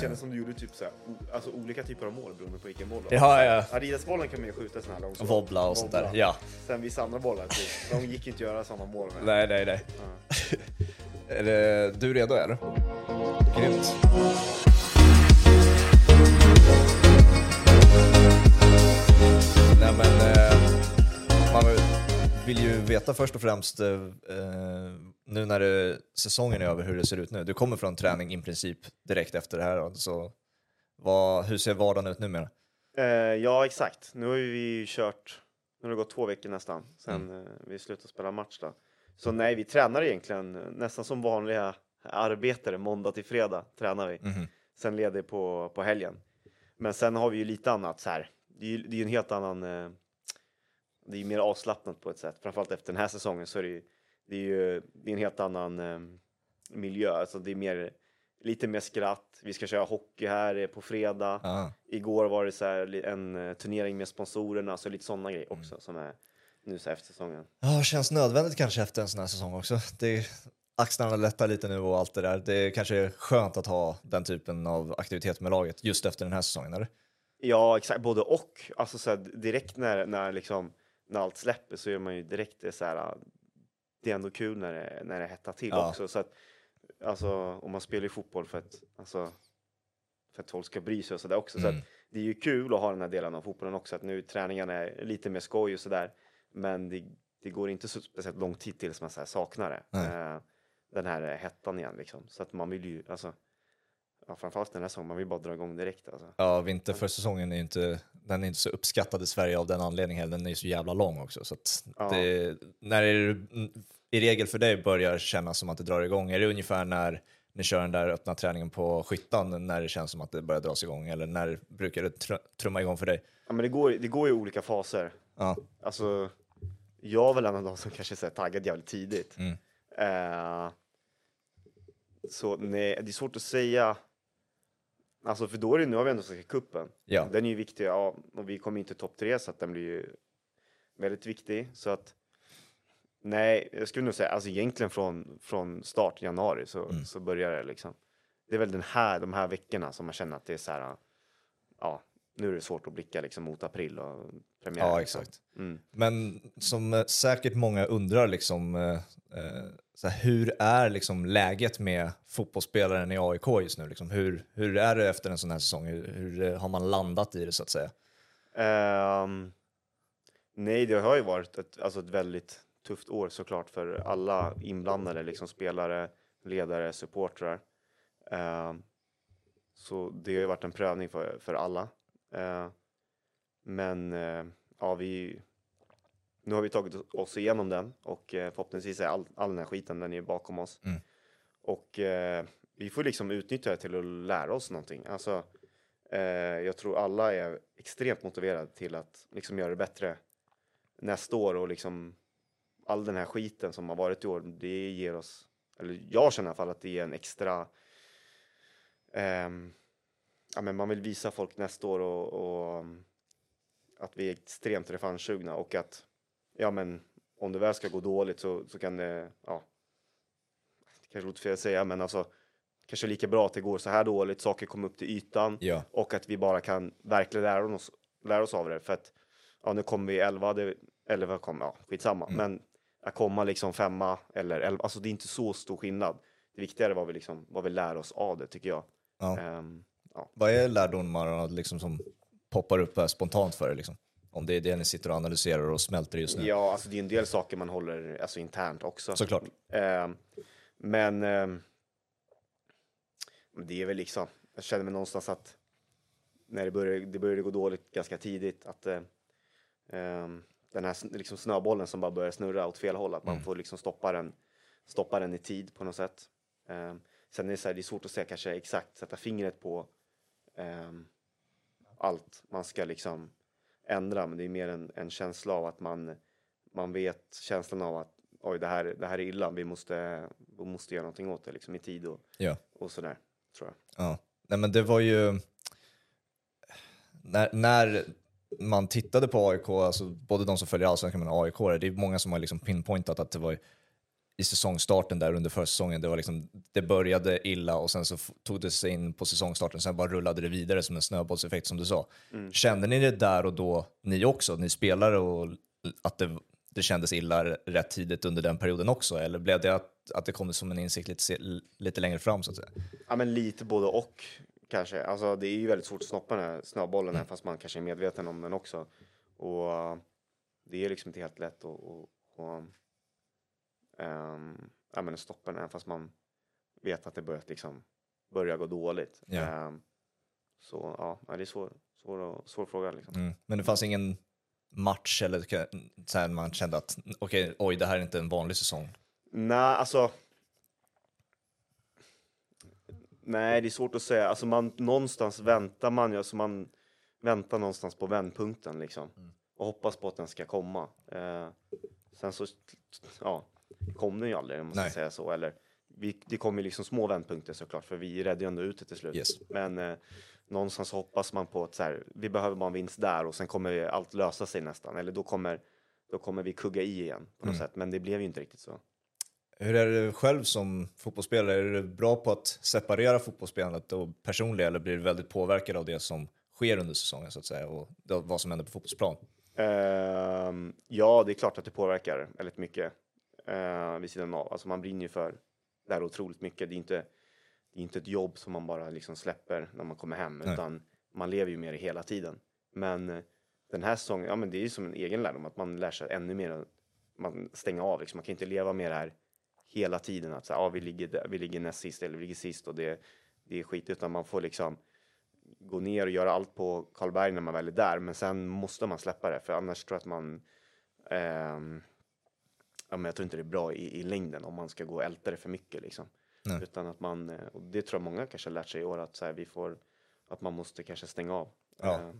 Kändes som du gjorde typ så här, alltså olika typer av mål beroende på vilken boll. Ja, ja. Adidasbollen kan man ju skjuta sån här långt. Wobbla och sånt där. Ja. Sen vissa andra bollar, typ, de gick inte att göra samma mål med. Nej, nej, nej. är det, du redo eller? Grymt. Nej men, eh, man vill ju veta först och främst, eh, eh, nu när det, säsongen är över, hur det ser ut nu. Du kommer från träning i princip direkt efter det här, så vad, hur ser vardagen ut numera? Eh, ja, exakt. Nu har ju vi kört, nu har det gått två veckor nästan sen Mm. eh, vi slutade spela match då. Så nej, vi tränar egentligen nästan som vanliga arbetare, måndag till fredag tränar vi. Mhm. Sen leder på, på helgen. Men sen har vi ju lite annat så här. Det är ju det är ju en helt annan, eh, det är ju mer avslappnat på ett sätt. Framförallt efter den här säsongen så är det ju, det är ju det är en helt annan eh, miljö. Alltså det är mer, lite mer skratt. Vi ska köra hockey här eh, på fredag. Ah. Igår var det så här en eh, turnering med sponsorerna, så lite sådana grejer också som är nu så här efter säsongen. Ja, känns nödvändigt kanske efter en sån här säsong också. Det, axlarna lättar lite nu och allt det där. Det kanske är skönt att ha den typen av aktivitet med laget just efter den här säsongen, eller? Ja, exakt, både och. Alltså så här, direkt när, när, liksom, när allt släpper så är man ju direkt så här, det är ändå kul när det, när det hettar till Ja. också. Så att, alltså, och man spelar ju fotboll för att, alltså, för att folk ska bry sig och sådär också. Så Mm. att, det är ju kul att ha den här delen av fotbollen också, att nu träningarna är lite mer skoj och sådär. Men det, det går inte så speciellt lång tid till som man så saknar det. Eh, den här hettan igen liksom. Så att man vill ju, alltså, ja, framförallt den här säsongen, man vill bara dra igång direkt alltså. Ja, vinterförsäsongen är ju inte, den är inte så uppskattad i Sverige av den anledningen. Den är ju så jävla lång också. Så Ja. det, när är det, i regel för dig börjar kännas som att det drar igång? Är det ungefär när ni kör den där öppna träningen på skyttan, när det känns som att det börjar dras igång? Eller när brukar det tr- trumma igång för dig? Ja, men det går, det går i olika faser. Ja. Alltså, jag är väl en av de som kanske är taggad jävligt tidigt. Mm. Eh, så nej, det är svårt att säga. Alltså, för då är det, nu har vi ändå Svenska cupen. Ja. Den är ju viktig, ja, och vi kommer inte topp tre, så att den blir ju väldigt viktig. Så att, nej, jag skulle nog säga, alltså egentligen från, från start, januari, så, Mm. så börjar det liksom. Det är väl den här, de här veckorna som man känner att det är så här, ja, nu är det svårt att blicka liksom mot april och premiär. Ja, liksom. exakt. Mm. Men som eh, säkert många undrar, liksom, eh, eh, så här, hur är liksom läget med fotbollsspelaren i AIK just nu? Liksom? Hur, hur är det efter en sån här säsong? Hur, hur eh, har man landat i det så att säga? Um, nej, det har ju varit ett, alltså ett väldigt tufft år såklart för alla inblandade, liksom spelare, ledare, supportrar. Um, så det har ju varit en prövning för, för alla. Uh, men uh, ja, vi, nu har vi tagit oss igenom den och eh, förhoppningsvis är all, all den här skiten den är bakom oss. Mm. Och eh, vi får liksom utnyttja det till att lära oss någonting. Alltså, eh, jag tror alla är extremt motiverade till att liksom göra det bättre nästa år och liksom all den här skiten som har varit i år, det ger oss, eller jag känner i alla fall att det är en extra ehm, ja, men man vill visa folk nästa år och, och att vi är extremt revanschsugna och att ja men om det väl ska gå dåligt så, så kan det, ja, det kanske låter fel att säga men alltså kanske lika bra att det går så här dåligt, saker kommer upp till ytan Ja. och att vi bara kan verkligen lära oss, lära oss av det för att ja nu kommer vi 11, det, 11 kommer, ja skitsamma, Mm. men att komma liksom femma eller 11, alltså det är inte så stor skillnad. Det viktigare är vad vi liksom, vad vi lär oss av det tycker jag. Ja. Ehm, Vad är lärdomarna liksom, som poppar upp spontant för er? Liksom? Om det är det ni sitter och analyserar och smälter just nu? Ja, alltså det är en del saker man håller alltså, internt också. Såklart. Ehm, men ehm, det är väl liksom, jag känner mig någonstans att när det började, det började gå dåligt ganska tidigt, att eh, ehm, den här liksom snöbollen som bara börjar snurra åt fel håll, att man Mm. får liksom stoppa den, stoppa den i tid på något sätt. Ehm, sen är det, så här, det är svårt att säga kanske exakt, sätta fingret på ehm, allt man ska liksom ändra, men det är mer en, en känsla av att man, man vet känslan av att oj, det här, det här är illa, vi måste, vi måste göra någonting åt det liksom i tid och, Ja. och sådär, tror jag. Ja. Nej, men det var ju... När, när man tittade på AIK, alltså både de som följer allsvenskan men AIK, det är många som har liksom pinpointat att det var i säsongstarten där under försäsongen. Det, var liksom, det började illa och sen så tog det sig in på säsongstarten, sen bara rullade det vidare som en snöbollseffekt som du sa. Mm. Kände ni det där och då, ni också, ni spelare, och att det, det kändes illa rätt tidigt under den perioden också? Eller blev det att, att det kom som en insikt lite, lite längre fram så att säga? Ja, men lite både och kanske. Alltså, det är ju väldigt svårt att stoppa den här snöbollen, även fast man kanske är medveten om den också. Och det är liksom inte helt lätt att um, ja, men stoppa den, även fast man vet att det börjat liksom börja gå dåligt. Ja. Ehm, så ja, det är svår, svår, svår fråga liksom. Mm. Men det fanns ingen match eller så här man kände att okej, oj, det här är inte en vanlig säsong. Nej, alltså. Nej, det är svårt att säga. Alltså man, någonstans väntar man ju, alltså man väntar någonstans på vändpunkten liksom. Och hoppas på att den ska komma. Eh, sen så, ja, kom den ju aldrig om man ska Nej. säga så. Eller, vi, det kom ju liksom små vändpunkter såklart, för vi räddade ju ändå ut det till slut. Yes. Men eh, någonstans hoppas man på att så här, vi behöver bara en vinst där och sen kommer allt lösa sig nästan. Eller då kommer, då kommer vi kugga i igen på något sätt. Men det blev ju inte riktigt så. Hur är du själv som fotbollsspelare? Är du bra på att separera fotbollsspelandet och personliga eller blir du väldigt påverkad av det som sker under säsongen så att säga och det- vad som händer på fotbollsplan? Ehm, ja, det är klart att det påverkar väldigt mycket uh, vid sidan av. Alltså man brinner ju för det här otroligt mycket. Det är inte, det är inte ett jobb som man bara liksom släpper när man kommer hem, Nej. utan man lever ju med det hela tiden. Men eh, den här säsongen, ja men det är ju som en egen lärdom, att man lär sig ännu mer. Man stänger av liksom. Man kan inte leva med det här hela tiden. Att så här, ja, vi, ligger där, vi ligger näst sist eller vi ligger sist och det, det är skit. Utan man får liksom gå ner och göra allt på Karlberg när man väl är där. Men sen måste man släppa det, för annars tror jag att man... ehm, ja, men jag tror inte det är bra i, i längden om man ska gå och älta det för mycket. Liksom. Nej. Utan att man, eh, och det tror jag många kanske har lärt sig i år, att, så här, vi får, att man måste kanske stänga av Ja. eh,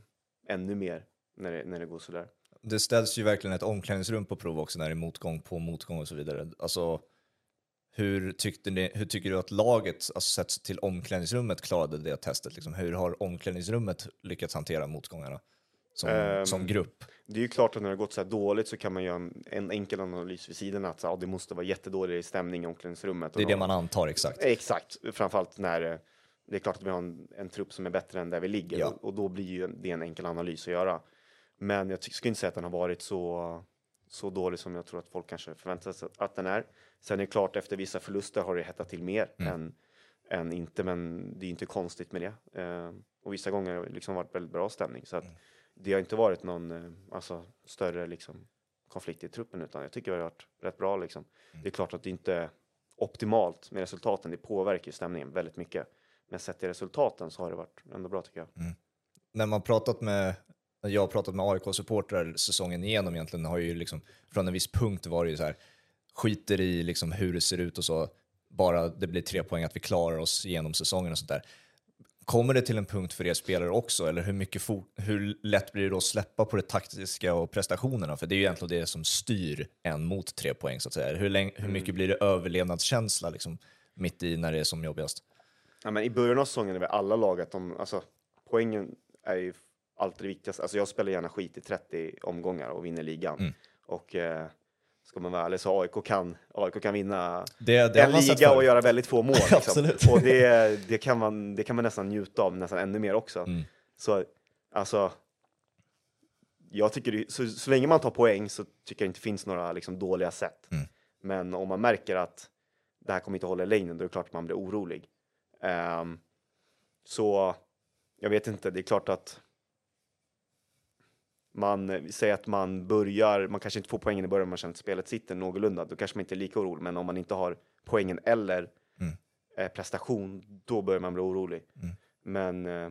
ännu mer när det, när det går sådär. Det ställs ju verkligen ett omklädningsrum på prov också när det är motgång på motgång och så vidare. Alltså, hur, tyckte ni, hur tycker du att laget, alltså sett till omklädningsrummet, klarade det testet? Liksom? Hur har omklädningsrummet lyckats hantera motgångarna som, Ehm, som grupp? Det är ju klart att när det har gått så här dåligt så kan man göra en, en enkel analys vid sidan att så, ja, det måste vara jättedålig stämning i omklädningsrummet. Det är det man antar exakt. Exakt, framförallt när eh, det är klart att vi har en, en trupp som är bättre än där vi ligger Ja. och, och då blir ju det en enkel analys att göra. Men jag skulle inte säga att den har varit så, så dålig som jag tror att folk kanske förväntar sig att den är. Sen är det klart efter vissa förluster har det hettat till mer Mm. än, än inte, men det är inte konstigt med det. Eh, och vissa gånger har det liksom varit väldigt bra stämning så att Mm. Det har inte varit någon eh, alltså, större liksom, konflikt i truppen utan jag tycker det har varit rätt bra liksom. Mm. Det är klart att det inte är optimalt med resultaten. Det påverkar ju stämningen väldigt mycket. Men sett till resultaten så har det varit ändå bra tycker jag. när man pratat med, när jag har pratat med AIK-supportrar säsongen igenom egentligen har ju liksom, från en viss punkt var det ju så här, skiter i liksom hur det ser ut och så, bara det blir tre poäng att vi klarar oss genom säsongen och sånt där. Kommer det till en punkt för er spelare också, eller hur, mycket hur lätt blir det då att släppa på det taktiska och prestationerna? För det är ju egentligen det som styr en mot tre poäng så att säga. Hur, hur mycket blir det överlevnadskänsla liksom, mitt i när det är som jobbigast? Ja, men I början av säsongen är vi alla lag att de, alltså, poängen är ju alltid det viktigaste. Alltså, jag spelar gärna skit i 30 omgångar och vinner ligan. Mm. Och eh, ska man vara ärlig så AIK kan, AIK kan vinna Det, det en liga och göra väldigt få mål. Liksom. Och det, det, kan man, det kan man nästan njuta av nästan ännu mer också. Mm. Så alltså, jag tycker så, så länge man tar poäng så tycker jag inte det finns några liksom, dåliga sätt. Mm. Men om man märker att det här kommer inte hålla i längden, då är det klart att man blir orolig. Ehm, så jag vet inte, det är klart att man säger att man börjar, man kanske inte får poängen i början, man känner att spelet sitter någorlunda, då kanske man inte är lika orolig. Men om man inte har poängen eller Mm. eh, prestation, då börjar man bli orolig. Mm. Men eh,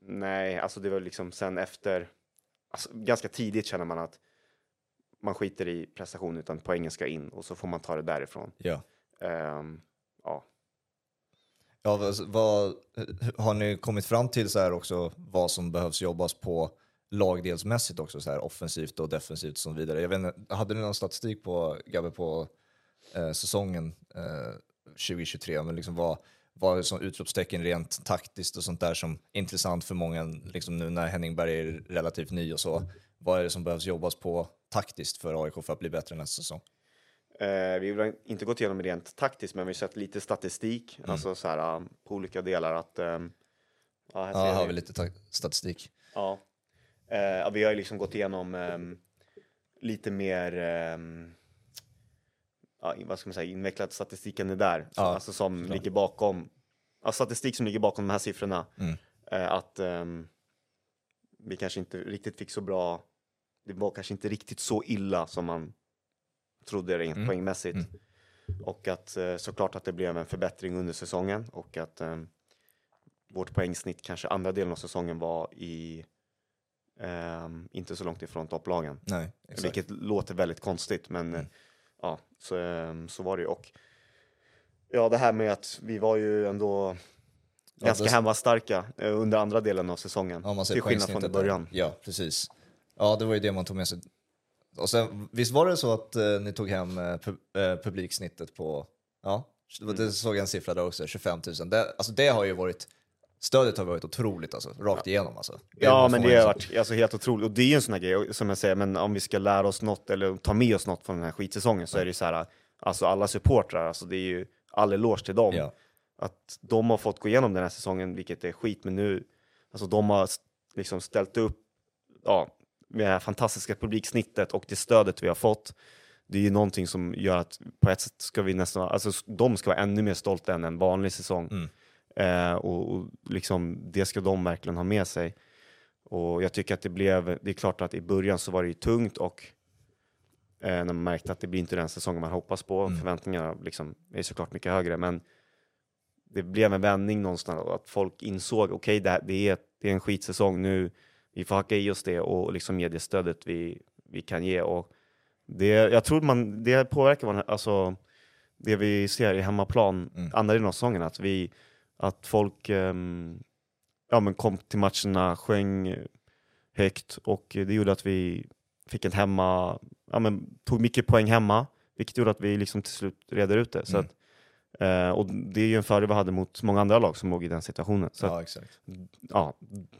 nej, alltså det var liksom sen efter, alltså, ganska tidigt känner man att man skiter i prestation utan poängen ska in och så får man ta det därifrån. Ja. Ehm, ja. Ja, vad, vad, har ni kommit fram till så här också vad som behövs jobbas på lagdelsmässigt också, så här offensivt och defensivt och så vidare? Jag vet inte, hade ni någon statistik på, Gabbe, på eh, säsongen eh, 2023? Men liksom vad, vad som utropstecken rent taktiskt och sånt där som är intressant för många, liksom nu när Henning Berg är relativt ny och så? Vad är det som behövs jobbas på taktiskt för AIK för att bli bättre nästa säsong? Eh, vi har inte gått igenom rent taktiskt, men vi har sett lite statistik, Mm. alltså så här, um, på olika delar. Att, ehm, ja, här Ja, ser har vi. lite ta- statistik. Ja. Eh, vi har ju liksom gått igenom ehm, lite mer, ehm, ja, vad ska man säga, invecklad statistik än det där. Så, Ja, alltså som såklart. ligger bakom, ja, statistik som ligger bakom de här siffrorna. Mm. Eh, att ehm, vi kanske inte riktigt fick så bra, det var kanske inte riktigt så illa som man trodde rent Mm. poängmässigt. Mm. Och att eh, såklart att det blev en förbättring under säsongen och att ehm, vårt poängsnitt kanske andra delen av säsongen var i ehm, inte så långt ifrån topplagen. Nej, exakt. Vilket låter väldigt konstigt men Mm. eh, ja, så, ehm, så var det ju. Och ja, det här med att vi var ju ändå Ja, ganska det- hemmastarka eh, under andra delen av säsongen. Ja, till skillnad från i poängsnittet där. början. Ja, precis. Ja, det var ju det man tog med sig. Och sen, visst var det så att eh, ni tog hem eh, pu- eh, publiksnittet på, ja, Mm. det såg jag en siffra där också, 25 000. Det, alltså det har ju varit, stödet har varit otroligt alltså, rakt igenom alltså. Ja, men det har varit alltså, helt otroligt. Och det är ju en sån här grej, som jag säger, men om vi ska lära oss något eller ta med oss något från den här skitsäsongen så är det ju så här, alltså alla supportrar, alltså det är ju all eloge till dem. Ja. Att de har fått gå igenom den här säsongen, vilket är skit, men nu, alltså de har liksom ställt upp, ja, med det här fantastiska publiksnittet och det stödet vi har fått. Det är ju någonting som gör att på ett sätt ska vi nästan, alltså de ska vara ännu mer stolta än en vanlig säsong. Mm. Eh, och, och liksom, det ska de verkligen ha med sig. Och jag tycker att det blev, det är klart att i början så var det ju tungt och eh, när man märkte att det blir inte den säsongen man hoppas på, Mm. förväntningarna liksom är såklart mycket högre, men det blev en vändning någonstans att folk insåg, okej det, här- det, är, det är en skitsäsong nu, vi får hacka i oss det och liksom ge det stödet vi, vi kan ge. Och det, jag tror man, det påverkar man, alltså, det vi ser i hemmaplan, Mm. andra delen av säsongen, att, vi, att folk ehm, ja, men kom till matcherna, sjöng högt och det gjorde att vi fick en hemma, ja, men, tog mycket poäng hemma, vilket gjorde att vi liksom till slut reder ut det. Så Mm. att, eh, och det är ju en fördel vi hade mot många andra lag som låg i den situationen. Så att, ja, exakt. ja,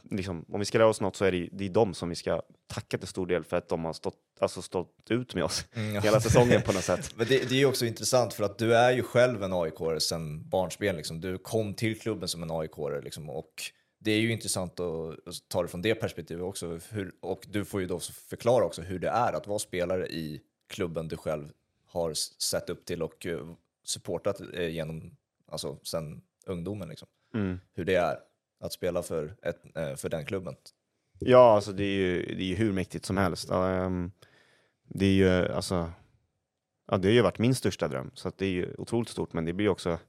liksom, om vi ska lära oss något så är det, det är de som vi ska tacka till stor del för att de har stått, alltså stått ut med oss Mm, ja. hela säsongen på något sätt. Men det, det är ju också intressant för att du är ju själv en aik sen barnsben. Liksom. Du kom till klubben som en aik liksom, och det är ju intressant att att ta det från det perspektivet också. Hur, och du får ju då förklara också hur det är att vara spelare i klubben du själv har sett upp till och eh, supportat eh, genom, alltså sen ungdomen. Liksom. Mm. Hur det är att spela för, ett, eh, för den klubben. Ja, alltså det är ju, det är ju hur mäktigt som helst. Ehm, det är ju, alltså, ja, det har ju varit min största dröm, så det är ju otroligt stort, men det blir ju också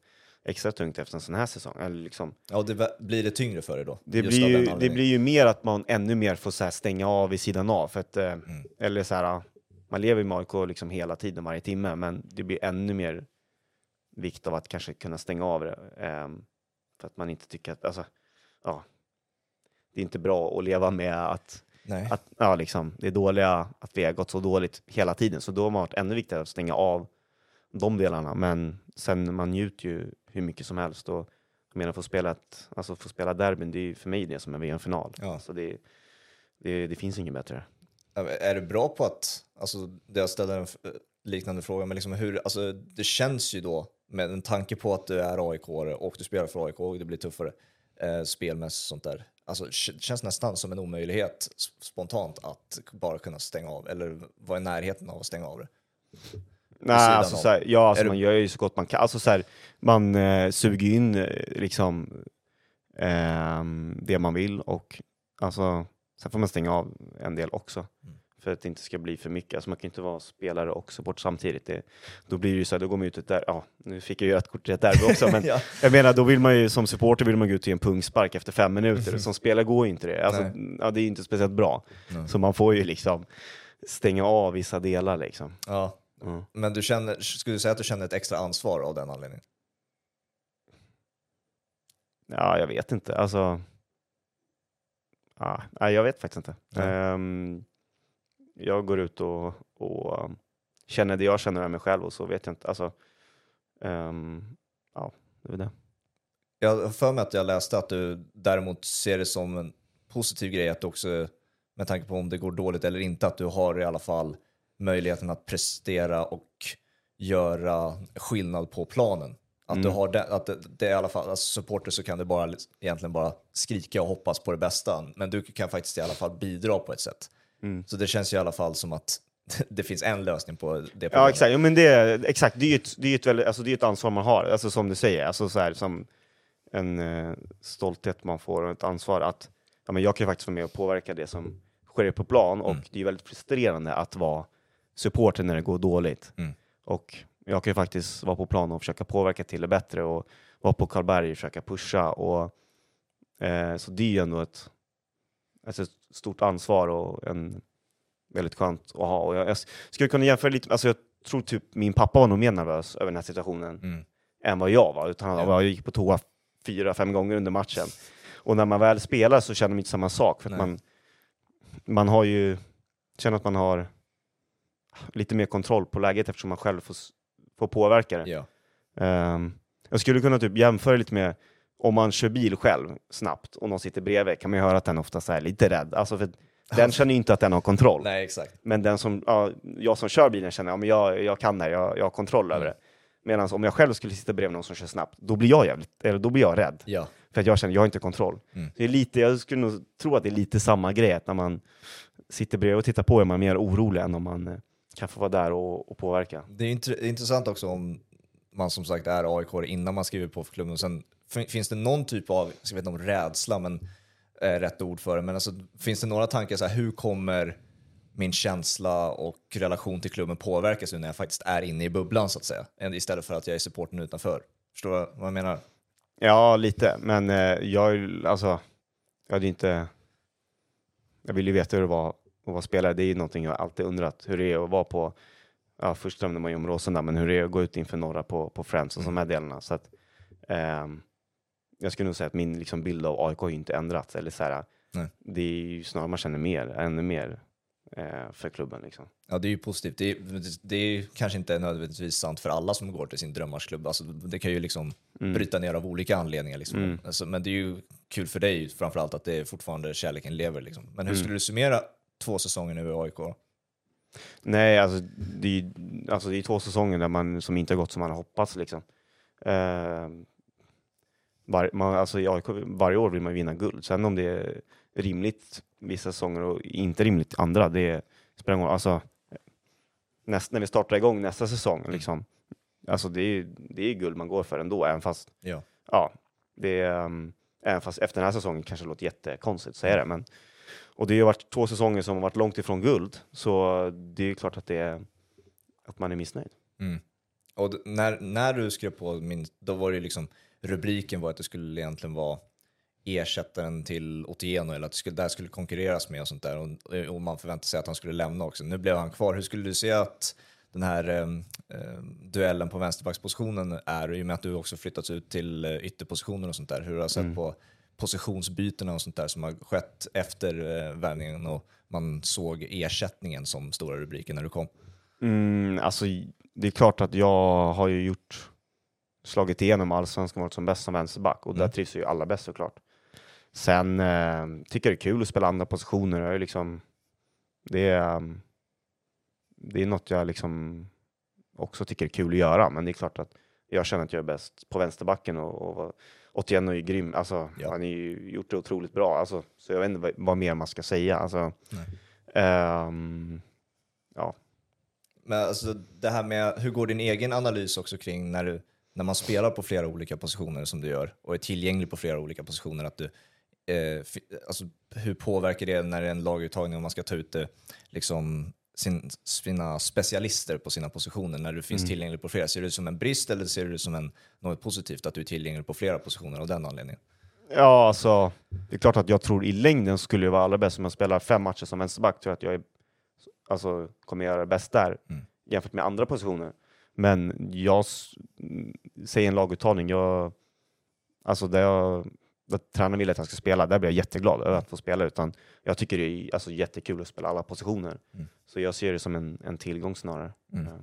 extra tungt efter en sån här säsong. Eller liksom, Ja, det, blir det tyngre för dig då? det, blir ju, det blir ju mer att man ännu mer får så stänga av vid sidan av, för att, eh, Mm. eller så här, man lever med AIK liksom hela tiden, varje timme, men det blir ännu mer vikt av att kanske kunna stänga av det. ehm, för att man inte tycker att, alltså, ja, det är inte bra att leva med att Nej. att ja, liksom, det är dåliga, att vi har gått så dåligt hela tiden. Så då har det varit ännu viktigare att stänga av de delarna. Men sen man njuter ju hur mycket som helst. Och jag menar, få spela, ett, alltså, få spela derbyn, det är ju för mig det som en VM-final. Ja. Så det, det, det finns inget bättre. Är du bra på att, alltså jag ställde en liknande fråga, men liksom hur, alltså det känns ju då med en tanke på att du är aik och du spelar för AIK och det blir tuffare eh, spelmässigt sånt där. Alltså det känns nästan som en omöjlighet spontant att bara kunna stänga av eller vara i närheten av att stänga av det. Nej, alltså, så här, ja, alltså, Är du- man gör ju så gott man kan. Alltså, så här, man eh, suger in eh, liksom ehm, det man vill och alltså, sen får man stänga av en del också. Mm. För att det inte ska bli för mycket. Alltså, man kan inte vara spelare och support samtidigt. Det, då blir det ju så här, då går man ut ett där, ja, nu fick jag ju ett kort i ett derby också, men ja. jag menar, då vill man ju som supporter vill man gå ut till en pungspark efter fem minuter. Som spelare går ju inte det. Alltså, ja, det är ju inte speciellt bra. Nej. Så man får ju liksom stänga av vissa delar liksom. ja. Mm. Men du känner, skulle du säga att du känner ett extra ansvar av den anledningen? Ja, jag vet inte. Alltså... Ja, jag vet faktiskt inte. Ja. Ehm, jag går ut och, och um, känner det jag känner med mig själv och så vet jag inte. Alltså, ehm, ja, det är det. Jag har för mig att jag läste att du däremot ser det som en positiv grej att du också, med tanke på om det går dåligt eller inte, att du har i alla fall möjligheten att prestera och göra skillnad på planen. Att, du har den, att det, det är i alla fall, alltså supporter så kan du bara, egentligen bara skrika och hoppas på det bästa, men du kan faktiskt i alla fall bidra på ett sätt. Så det känns ju i alla fall som att det finns en lösning på det problemet. Ja, exakt. Jo, men det, exakt. Det är ju ett, det är ett, väldigt, alltså, det är ett ansvar man har, alltså, som du säger. Alltså, så här, som en eh, stolthet man får och ett ansvar att ja, men jag kan ju faktiskt vara med och påverka det som sker på plan och det är väldigt frustrerande att vara supporter när det går dåligt. Mm. Och jag kan ju faktiskt vara på plan och försöka påverka till det bättre och vara på Karlberg och försöka pusha. Och, eh, så det är ju ändå ett, alltså ett stort ansvar och en väldigt skönt att ha. Och jag, jag skulle kunna jämföra lite, alltså jag tror typ min pappa var nog mer nervös över den här situationen Mm. än vad jag var. Utan han Ja. jag gick på toa fyra, fem gånger under matchen. Och när man väl spelar så känner man inte samma sak. För man, man har ju, känner att man har lite mer kontroll på läget eftersom man själv får, får påverka det. Ja. Ehm, jag skulle kunna typ jämföra lite med om man kör bil själv snabbt och någon sitter bredvid kan man ju höra att den oftast är lite rädd. Alltså för den känner ju inte att den har kontroll. Nej, exakt. Men den som, ja, jag som kör bilen känner att ja, jag, jag kan det, här, jag, jag har kontroll över Mm. det. Medan om jag själv skulle sitta bredvid någon som kör snabbt, då blir jag jävligt, eller då blir jag rädd. Ja. För att jag känner, jag har inte kontroll. Mm. Det är lite, jag skulle nog tro att det är lite samma grej, att när man sitter bredvid och tittar på är man mer orolig än om man eh, kan få vara där och, och påverka. Det är int- intressant också om man som sagt är AIK innan man skriver på för klubben. Och sen finns det någon typ av, jag vet inte om rädsla, men är rätt ord för det, men alltså, finns det några tankar så här, hur kommer min känsla och relation till klubben påverkas nu när jag faktiskt är inne i bubblan så att säga, istället för att jag är supporten utanför? Förstår du vad jag menar? Ja, lite, men eh, jag, alltså, jag hade inte, jag vill ju veta hur det var att vara spelare. Det är ju någonting jag alltid undrat, hur det är att vara på, ja, först drömde man ju om Råsunda, men hur det är att gå ut inför några på, på Friends och de här delarna. Så att, ehm, jag skulle nog säga att min liksom, bild av AIK har ju inte ändrats. Eller så här, Nej. det är ju snarare man känner mer, ännu mer eh, för klubben. Liksom. Ja, det är ju positivt. Det är, det är kanske inte nödvändigtvis sant för alla som går till sin drömmarsklubb. Alltså, det kan ju liksom bryta ner av olika anledningar. Liksom. Mm. Alltså, men det är ju kul för dig framförallt att det är fortfarande kärleken lever. Liksom. Men hur Mm. skulle du summera två säsonger nu i AIK? Nej, alltså det är alltså, det är två säsonger där man, som inte har gått som man har hoppats. Liksom. Eh, var, man, alltså, I AIK, varje år vill man vinna guld. Sen om det är rimligt vissa säsonger och inte rimligt andra, det spelar ingen roll. Alltså, näst, när vi startar igång nästa säsong, liksom, alltså, det, är, det är guld man går för ändå, även fast, Ja. ja, det är, um, även fast efter den här säsongen kanske det låter jättekonstigt att säga det, men och det har varit två säsonger som har varit långt ifrån guld, så det är klart att, det är, att man är missnöjd. Mm. Och när, när du skrev på min, då var det ju liksom, rubriken var att det skulle egentligen vara ersättaren till Otieno eller att det skulle, där skulle konkurreras med och sånt där och, och man förväntade sig att han skulle lämna också. Nu blev han kvar. Hur skulle du säga att den här ehm, ehm, duellen på vänsterbackspositionen är i och med att du också flyttats ut till eh, ytterpositionen och sånt där. Hur har du sett på positionsbytena och sånt där som har skett efter eh, värvningen och man såg ersättningen som stora rubriken när du kom? Mm, alltså, det är klart att jag har ju gjort slagit igenom allsvenskan varit som bäst som vänsterback och där Mm. trivs ju alla bäst såklart. Sen eh, tycker jag det är kul att spela andra positioner. Jag är liksom, det, är, um, det är något jag liksom också tycker är kul att göra, men det är klart att jag känner att jag är bäst på vänsterbacken och, och Otieno är ju grym. Alltså, Ja. Han har ju gjort det otroligt bra, alltså, så jag vet inte vad, vad mer man ska säga. Alltså, ehm, ja. Men alltså det här med, hur går din egen analys också kring när, du, när man spelar på flera olika positioner som du gör och är tillgänglig på flera olika positioner? Att du, eh, alltså, hur påverkar det när det är en laguttagning om man ska ta ut det, liksom, sin, sina specialister på sina positioner när du finns tillgänglig på flera? Ser du det som en brist eller ser du det som en, något positivt att du är tillgänglig på flera positioner av den anledningen? Ja, alltså, det är klart att jag tror i längden skulle det vara allra bäst om jag spelar fem matcher som vänsterback. Tror jag att jag är, alltså, kommer göra det bäst där Mm. jämfört med andra positioner. Men jag säger en laguttagning. Jag, alltså, där jag, där tränaren vill att jag ska spela, där blir jag jätteglad över att få spela. Utan jag tycker det är alltså, jättekul att spela alla positioner. Mm. Så jag ser det som en, en tillgång snarare. Mm. Ja.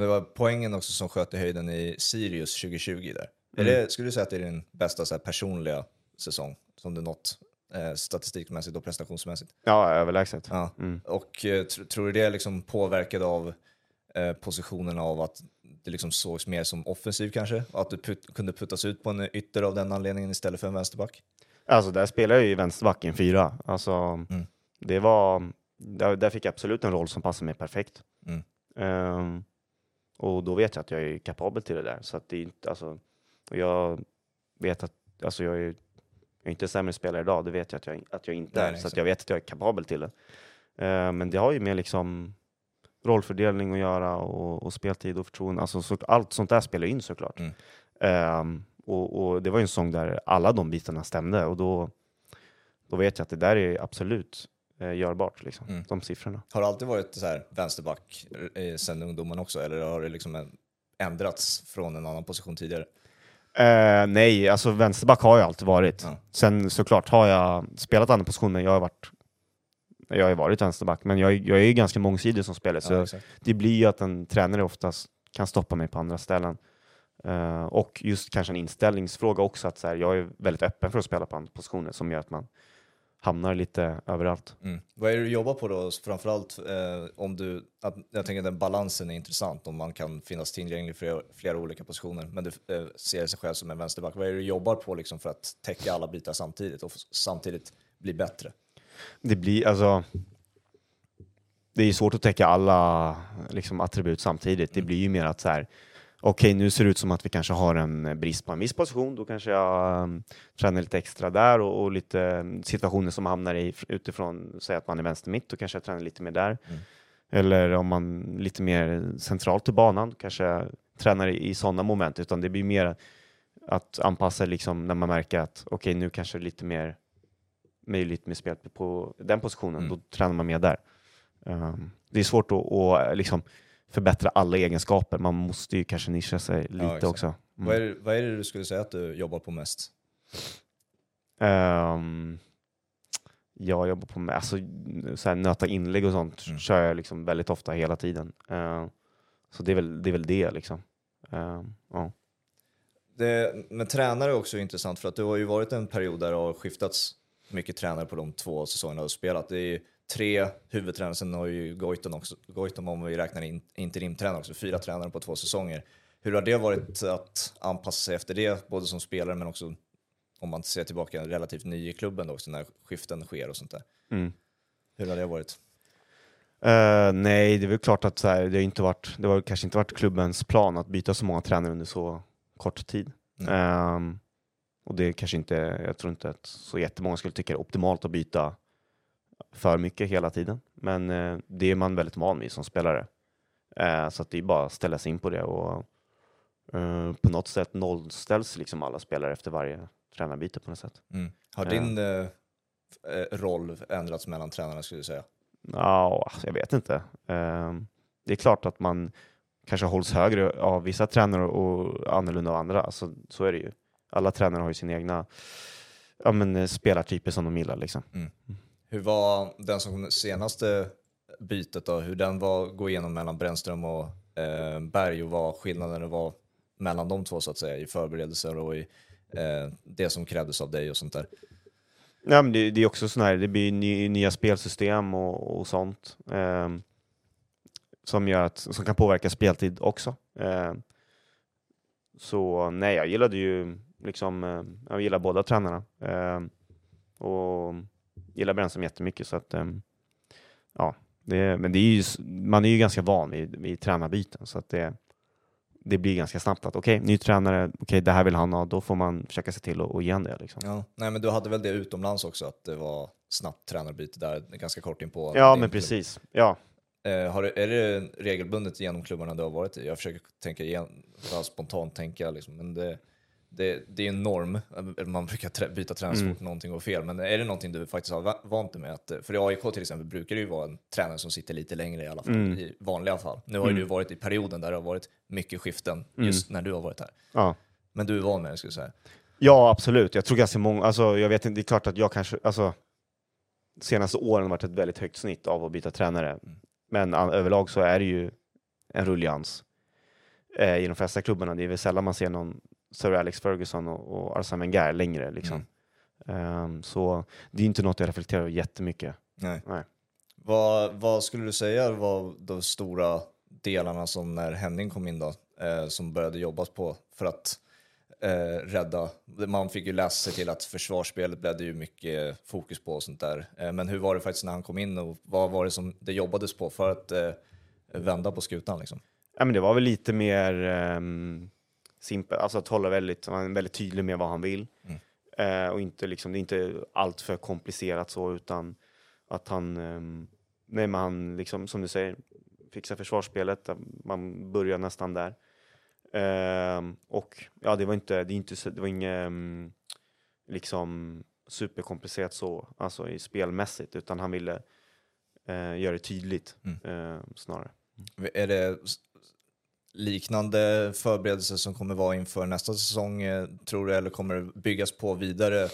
Det var poängen också som sköt i höjden i Sirius 2020 där. Är Mm. det, skulle du säga att det är din bästa så här, personliga säsong som du nått eh, statistikmässigt och prestationsmässigt? Ja, överlägset. Ja. Mm. Och eh, tr- tror du det är liksom påverkad av positionen av att det liksom sågs mer som offensiv kanske? Att du put, kunde puttas ut på en ytter av den anledningen istället för en vänsterback? Alltså där spelade jag ju vänsterback i en fyra. Alltså, Mm. det var, där, där fick jag absolut en roll som passade mig perfekt. Mm. Ehm, och då vet jag att jag är kapabel till det där. Så att det inte, alltså, jag vet att alltså jag, är, jag är inte sämre spelare idag, det vet jag att jag, att jag inte Nej, är. nej, så jag vet att jag är kapabel till det. Ehm, men det har ju med liksom rollfördelning att göra och, och speltid och förtroende. Alltså, så, allt sånt där spelar in såklart. Mm. Ehm, och, och det var ju en sång där alla de bitarna stämde och då, då vet jag att det där är absolut eh, görbart, liksom, Mm. de siffrorna. Har du alltid varit så här vänsterback eh, sen ungdomen också, eller har det liksom ändrats från en annan position tidigare? Eh, nej, alltså vänsterback har jag alltid varit. Ja. Sen såklart har jag spelat andra positioner, jag har varit jag har ju varit vänsterback, men jag, jag är ju ganska mångsidig som spelare, så Ja, det blir ju att en tränare oftast kan stoppa mig på andra ställen. Eh, och just kanske en inställningsfråga också, att så här, jag är väldigt öppen för att spela på andra positioner som gör att man hamnar lite överallt. Mm. Vad är det du jobbar på då? Framförallt eh, om du, att, jag tänker att den balansen är intressant, om man kan finnas tillgänglig i flera, olika positioner, men du eh, ser sig själv som en vänsterback. Vad är det du jobbar på liksom för att täcka alla bitar samtidigt och samtidigt bli bättre? Det blir alltså... Det är svårt att täcka alla liksom, attribut samtidigt. Det blir ju mer att så här, okej nu ser det ut som att vi kanske har en brist på en viss position, då kanske jag um, tränar lite extra där och, och lite um, situationer som hamnar i utifrån, säg att man är vänster mitt, då kanske jag tränar lite mer där. Mm. Eller om man lite mer centralt i banan, då kanske jag tränar i, i sådana moment, utan det blir mer att anpassa liksom när man märker att okej nu kanske lite mer möjligt med spel på den positionen, Mm. då tränar man mer där. Um, det är svårt att, att liksom förbättra alla egenskaper, man måste ju kanske nischa sig lite exakt. också. Mm. Vad, är det, vad är det du skulle säga att du jobbar på mest? Ehm, jag jobbar på med, alltså, så här, nöta inlägg och sånt Mm. kör jag liksom väldigt ofta hela tiden. Ehm, så det är väl det, är väl det liksom. Ehm, ja. Det, men tränare är också intressant för att det har ju varit en period där det har skiftats mycket tränare på de två säsongerna du spelat. Det är ju tre huvudtränare, sen har ju Goitom också, Goitom om vi räknar in interimtränare också, fyra tränare på två säsonger. Hur har det varit att anpassa sig efter det, både som spelare men också om man ser tillbaka relativt ny i klubben då också när skiften sker och sånt där. Mm. Hur har det varit? Eh, nej, det är väl klart att så här, det, har inte varit, det har kanske inte varit klubbens plan att byta så många tränare under så kort tid. Mm. Ehm, och det är kanske inte, jag tror inte att så jättemånga skulle tycka det är optimalt att byta för mycket hela tiden. Men eh, det är man väldigt van vid som spelare. Eh, så att det är bara att ställa sig in på det och eh, på något sätt nollställs liksom alla spelare efter varje tränarbyte på något sätt. Mm. Har din eh, eh, roll ändrats mellan tränarna skulle du säga? Ja, jag vet inte. Det är klart att man kanske hålls högre av vissa tränare och annorlunda av andra. Alltså, så är det ju. Alla tränare har ju sina egna ja, men, eh, spelartyper som de gillar. Liksom. Hur var den som senaste bytet då? Hur den var gå igenom mellan Brännström och eh, Berg och vad skillnaden var mellan de två så att säga i förberedelser och i eh, det som krävdes av dig och sånt där. Ja, men det, det är också sån här, det blir ny, nya spelsystem och, och sånt ehm, som, gör att, som kan påverka speltid också. Ehm, så nej, jag gillade ju liksom, eh, jag gillar båda tränarna ehm, och gillar Brännström jättemycket så att ehm, ja, det, men det är ju, man är ju ganska van vid, vid tränarbyten så att det, det blir ganska snabbt att okej, ny tränare, okej, det här vill han ha, då får man försöka se till att ge han det. Liksom. Ja. Nej men du hade väl det utomlands också att det var snabbt tränarbyte där ganska kort in på Ja, men klubb. precis. Ja, Eh, har du, är det regelbundet genom klubbarna du har varit i? Jag försöker tänka igen, spontant tänka liksom, men det, det, det är en norm. Man brukar byta tränare så Mm. fort någonting går fel, men är det någonting du faktiskt har va- vant dig med? Att, för i AIK till exempel brukar det ju vara en tränare som sitter lite längre i alla fall, Mm. i vanliga fall. Nu har ju du varit i perioden där det har varit mycket skiften just när du har varit här. ja. Men du är van med det skulle jag säga. Ja, absolut. Jag tror ganska många, alltså jag vet inte, det är klart att jag kanske, alltså senaste åren har varit ett väldigt högt snitt av att byta tränare. Men an, överlag så är det ju en rullians eh, i de flesta klubbarna. Det är väl sällan man ser någon Sir Alex Ferguson och, och Arsene Wenger längre liksom. Ehm, så det är inte något jag reflekterar över jättemycket. Nej. Nej. Vad, vad skulle du säga var de stora delarna som när Henning kom in då? eh, som började jobbas på för att eh, rädda. Man fick ju läsa sig till att försvarsspelet blev det ju mycket fokus på och sånt där. Eh, men hur var det faktiskt när han kom in och vad var det som det jobbades på för att eh, vända på skutan liksom? Ja, men det var väl lite mer um, simpelt, alltså att hålla väldigt, är väldigt tydlig med vad han vill. Mm. Eh, och inte liksom, det är inte allt för komplicerat så, utan att han, um, nej men han liksom, som du säger, fixar försvarsspelet, man börjar nästan där. Um, och ja, det var inte, det, är inte, det var inget um, liksom superkomplicerat så, alltså i spelmässigt, utan han ville uh, göra det tydligt mm. uh, snarare. Är det liknande förberedelser som kommer vara inför nästa säsong, eh, tror du, eller kommer det byggas på vidare?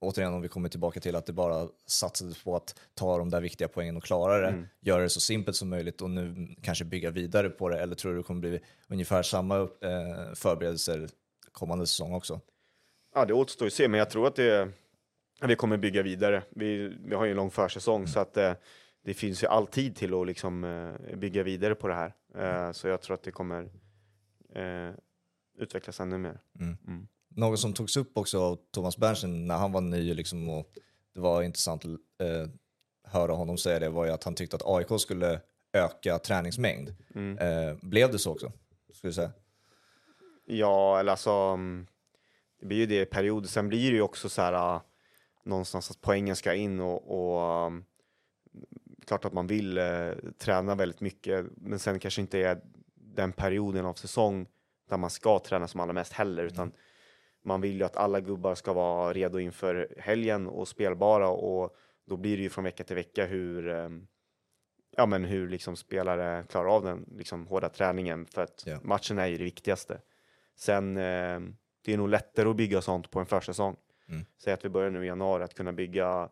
Återigen om vi kommer tillbaka till att det bara satsades på att ta de där viktiga poängen och klara det, mm. göra det så simpelt som möjligt och nu kanske bygga vidare på det, eller tror du det kommer bli ungefär samma eh, förberedelser kommande säsong också? Ja, det återstår att se, men jag tror att det, vi kommer bygga vidare. Vi, vi har ju en lång försäsong, mm. så att eh, det finns ju alltid till att liksom, eh, bygga vidare på det här. Eh, så jag tror att det kommer eh, utvecklas ännu mer. Mm. Mm. Något som togs upp också av Thomas Berntsen när han var ny liksom, och det var intressant att eh, höra honom säga det var ju att han tyckte att AIK skulle öka träningsmängd. Mm. Eh, blev det så också? Skulle du säga? Ja, eller alltså mm, det blir ju det i perioder. Sen blir det ju också så här uh, någonstans att poängen ska in och, och um, klart att man vill eh, träna väldigt mycket, men sen kanske inte är den perioden av säsong där man ska träna som allra mest heller, utan mm. man vill ju att alla gubbar ska vara redo inför helgen och spelbara och då blir det ju från vecka till vecka hur eh, ja, men hur liksom spelare klarar av den liksom hårda träningen för att yeah. matchen är ju det viktigaste. Sen eh, det är nog lättare att bygga sånt på en försäsong. Mm. Säg att vi börjar nu i januari att kunna bygga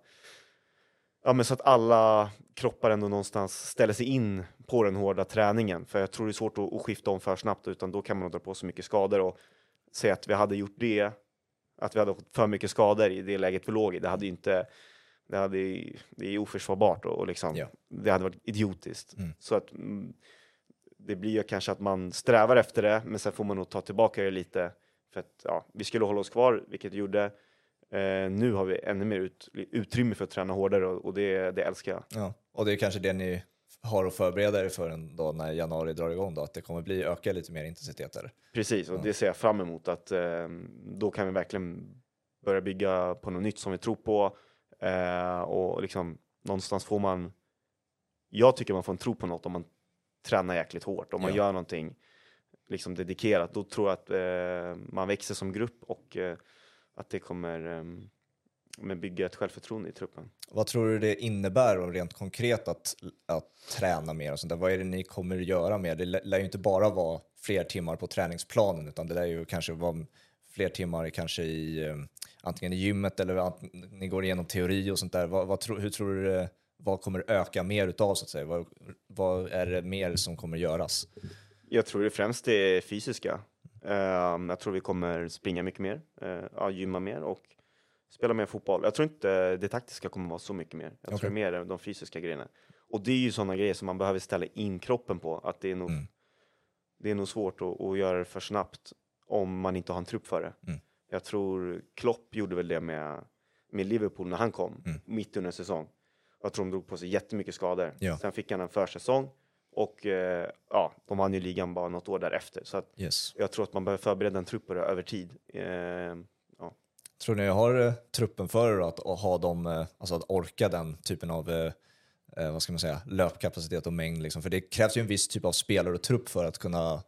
Ja, men så att alla kroppar ändå någonstans ställer sig in på den hårda träningen. För jag tror det är svårt att, att skifta om för snabbt, utan då kan man dra på så mycket skador. Och säga att vi hade gjort det, att vi hade fått för mycket skador i det läget vi låg i, det hade ju inte det, hade, det är oförsvarbart och, och liksom, ja. det hade varit idiotiskt. Mm. Så att mm, det blir ju kanske att man strävar efter det, men sen får man nog ta tillbaka det lite. För att ja, vi skulle hålla oss kvar, vilket vi gjorde. Eh, nu har vi ännu mer ut, utrymme för att träna hårdare och, och det, det älskar jag. Ja, och det är kanske det ni har att förbereda er för en dag när januari drar igång då, att det kommer bli öka lite mer intensitet där. Precis, och ja. det ser jag fram emot att eh, då kan vi verkligen börja bygga på något nytt som vi tror på eh, och liksom någonstans får man. Jag tycker man får en tro på något om man tränar jäkligt hårt, om man ja. gör någonting liksom dedikerat, då tror jag att eh, man växer som grupp och eh, att det kommer um, bygga ett självförtroende i truppen. Vad tror du det innebär rent konkret att, att träna mer? Och sånt där? Vad är det ni kommer göra mer? Det lär ju inte bara vara fler timmar på träningsplanen utan det lär ju kanske vara fler timmar kanske i um, antingen i gymmet eller att ni går igenom teori och sånt där. Vad, vad tro, hur tror du det, vad kommer öka mer utav så att säga? Vad, vad är det mer som kommer göras? Jag tror det främst är fysiska. Uh, jag tror vi kommer springa mycket mer, uh, gymma mer och spela mer fotboll. Jag tror inte det taktiska kommer vara så mycket mer. Jag okay. tror mer de fysiska grejerna. Och det är ju sådana grejer som man behöver ställa in kroppen på. Att det är nog, mm. det är nog svårt att, att, göra det för snabbt om man inte har en trupp för det. Mm. Jag tror Klopp gjorde väl det med, med Liverpool när han kom, mm. mitt under säsong. Jag tror de drog på sig jättemycket skador. Ja. Sen fick han en försäsong och eh, ja, de vann ju ligan bara något år därefter. Så att yes. jag tror att man behöver förbereda en trupp över tid. Eh, ja. Tror ni jag har eh, truppen för att, att ha dem, eh, alltså att orka den typen av eh, eh, vad ska man säga, löpkapacitet och mängd? Liksom? För det krävs ju en viss typ av spelare och trupp för att kunna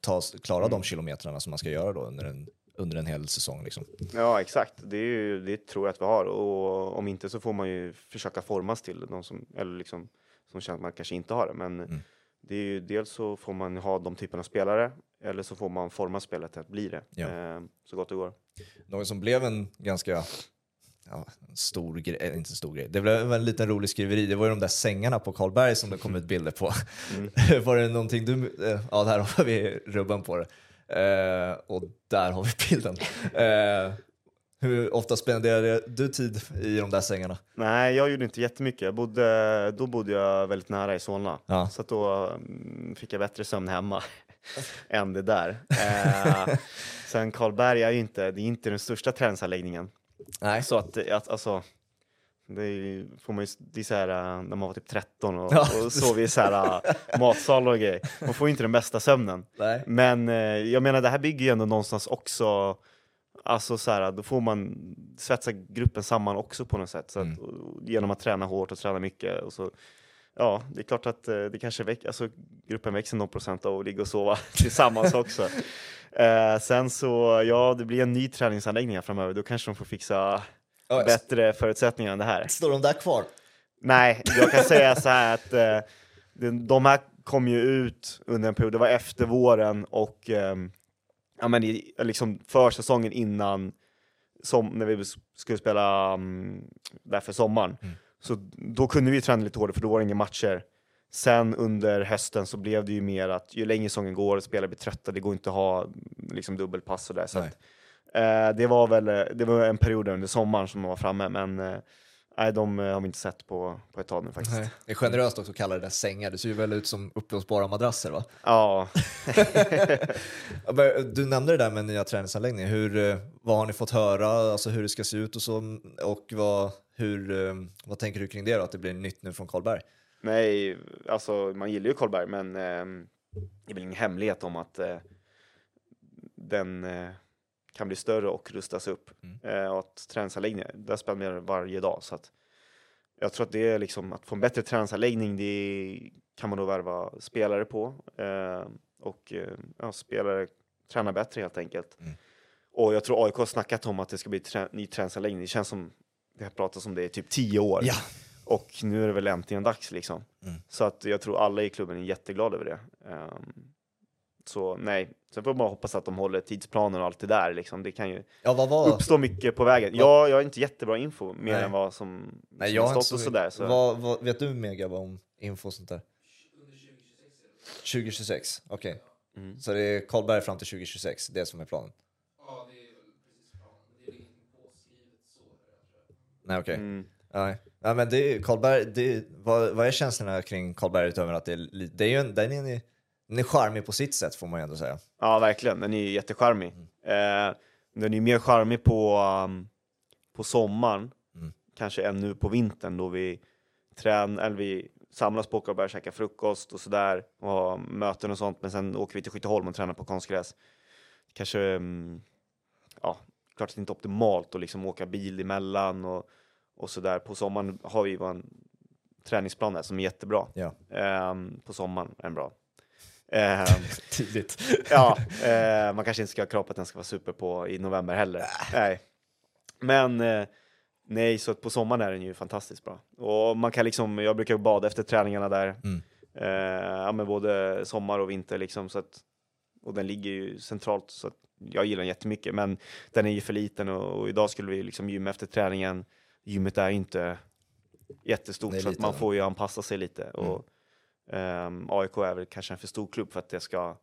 ta, klara mm. de kilometrarna som man ska göra då under en, under en hel säsong. Liksom. Ja, exakt. Det, ju, det, tror jag att vi har. Och om inte så får man ju försöka formas till de som, eller liksom, som känner att man kanske inte har det. Men mm. det är ju, dels så får man ha de typerna av spelare eller så får man forma spelet till att bli det ja. eh, så gott det går. Något som blev en ganska ja, stor grej, äh, inte stor grej, det blev en liten rolig skriveri, det var ju de där sängarna på Karlberg som det kom ut bilder på. Mm. var det någonting du, eh, ja där har vi rubben på det. Eh, och där har vi bilden. Eh, hur ofta spenderade du tid i de där sängarna? Nej, jag gjorde inte jättemycket. Jag bodde, då bodde jag väldigt nära i Solna, ja. så då mm, fick jag bättre sömn hemma. än det där. Eh, sen Karlberg är ju inte, det är inte den största träningsanläggningen. Nej. Så att, att alltså, det är, får man ju, det är så här, äh, när man var typ 13 och, Ja. och sov i så här äh, matsalar och grejer. Man får ju inte den bästa sömnen. Nej. Men eh, jag menar, det här bygger ju ändå någonstans också, alltså så här, då får man svetsa gruppen samman också på något sätt. Så att, Mm. och, genom att träna hårt och träna mycket. Och så, ja, det är klart att eh, det kanske växer, alltså gruppen växer någon procent av att ligga och sova tillsammans också. Eh, sen så, ja, det blir en ny träningsanläggning här framöver, då kanske de får fixa Ja, bättre förutsättningar än det här. Står de där kvar? Nej, jag kan säga så här att eh, de, här kom ju ut under en period, det var efter våren och ehm, ja, men i, liksom försäsongen innan, som, när vi skulle spela um, där för sommaren. Mm. Så då kunde vi träna lite hårdare för då var det inga matcher. Sen under hösten så blev det ju mer att ju längre säsongen går, spelare blir trötta, det går inte att ha liksom, dubbelpass och där. Så att, eh, det var väl eh, det var en period under sommaren som de var framme, men eh, nej, de eh, har vi inte sett på, på ett tag nu faktiskt. Nej. Det är generöst också att kalla det där sängar, det ser ju väl ut som uppblåsbara madrasser va? Ja, men Du nämnde det där med nya träningsanläggningar, hur, eh, vad har ni fått höra, alltså hur det ska se ut och så, och vad, hur, eh, vad tänker du kring det då, att det blir nytt nu från Karlberg? nej, alltså man gillar ju Karlberg, men eh, det är väl ingen hemlighet om att eh, den eh, kan bli större och rustas upp. Mm. Eh, och att träningsanläggningar, där spelar man varje dag. Så att jag tror att det är liksom, att få en bättre träningsanläggning, det kan man nog värva spelare på. Eh, och eh, ja, spelare tränar bättre helt enkelt. Mm. Och jag tror AIK har snackat om att det ska bli trä- ny träningsanläggning. Det känns som det har pratats om det i typ tio år. Ja. Och nu är det väl äntligen dags liksom. Mm. Så att jag tror alla i klubben är jätteglada över det. Ehm, så nej, sen får man bara hoppas att de håller tidsplanen och allt det där liksom. Det kan ju Ja, vad var... uppstå mycket på vägen. Vad- Ja, jag har inte jättebra info mer Nej. än vad som, Nej, som jag har har inte stått och sådär. Så. Vad, vad, vet du Mega vad om info och sånt där? 2026, okej. Mm. Så det är Karlberg fram till 2026, det som är planen? Ja, det är precis planen. Det är ingenting påskrivet så. Nej, okej. Mm. Nej. Ja, men det är, Karlberg, det, vad, vad är känslorna kring Karlberg utöver att det är, det är ju en, den är, en- den är charmig på sitt sätt får man ju ändå säga. Ja, verkligen. Den är ju jättecharmig. Mm. Eh, den är ju mer charmig på, um, på sommaren, Mm. kanske än nu på vintern då vi trän eller vi samlas på och börjar käka frukost och sådär och ha möten och sånt. Men sen åker vi till Skytteholm och tränar på konstgräs. Kanske, mm, ja, klart att det inte är optimalt att liksom åka bil emellan och, och sådär. På sommaren har vi en träningsplan där som är jättebra. Ja. Ehm, på sommaren är den bra. Ehm, Tydligt. ja, eh, man kanske inte ska ha krav på att den ska vara super på i november heller. Nej. Men eh, nej, så på sommaren är den ju fantastiskt bra. Och man kan liksom, jag brukar bada efter träningarna där. Mm. Eh, ja, men både sommar och vinter liksom. Så att, och den ligger ju centralt så att jag gillar den jättemycket. Men den är ju för liten och, och idag skulle vi liksom gymma efter träningen. Gymmet är ju inte jättestort är så att man får ju anpassa sig lite. Och, ehm, AIK är väl kanske en för stor klubb för att det ska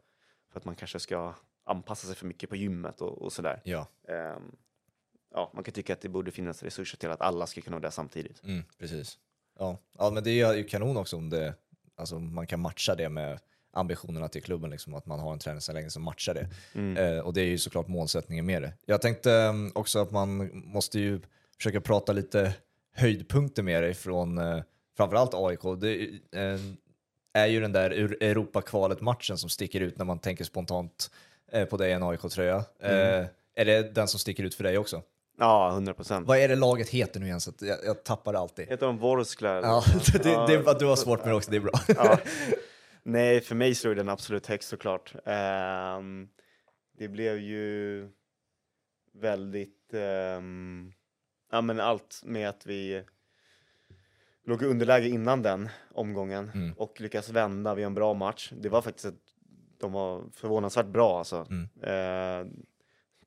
för att man kanske ska anpassa sig för mycket på gymmet och, och sådär. Ja, Ehm, ja, man kan tycka att det borde finnas resurser till att alla ska kunna vara där samtidigt. mm, precis. Ja. ja, men det är ju kanon också om det, alltså man kan matcha det med ambitionerna till klubben, liksom, att man har en träningsanläggning som matchar det. Mm. Eh, och det är ju såklart målsättningen med det. Jag tänkte eh, också att man måste ju försöka prata lite höjdpunkter med dig från eh, framförallt AIK. Det eh, är ju den där Eur- Europakvalet-matchen som sticker ut när man tänker spontant eh, på dig i en AIK-tröja. Eh, är det den som sticker ut för dig också? Ja, 100 procent. Vad är det laget heter nu igen? Så att jag, jag tappar det alltid. Heter de Vorskla? Ja, det, det, det, du har svårt med det också, det är bra. Ja. Nej, för mig slog den absolut högst såklart. Ehm, det blev ju väldigt, ehm, ja men allt med att vi låg i underläge innan den omgången Mm. och lyckas vända vid en bra match. Det var faktiskt att de var förvånansvärt bra alltså. Mm. Eh,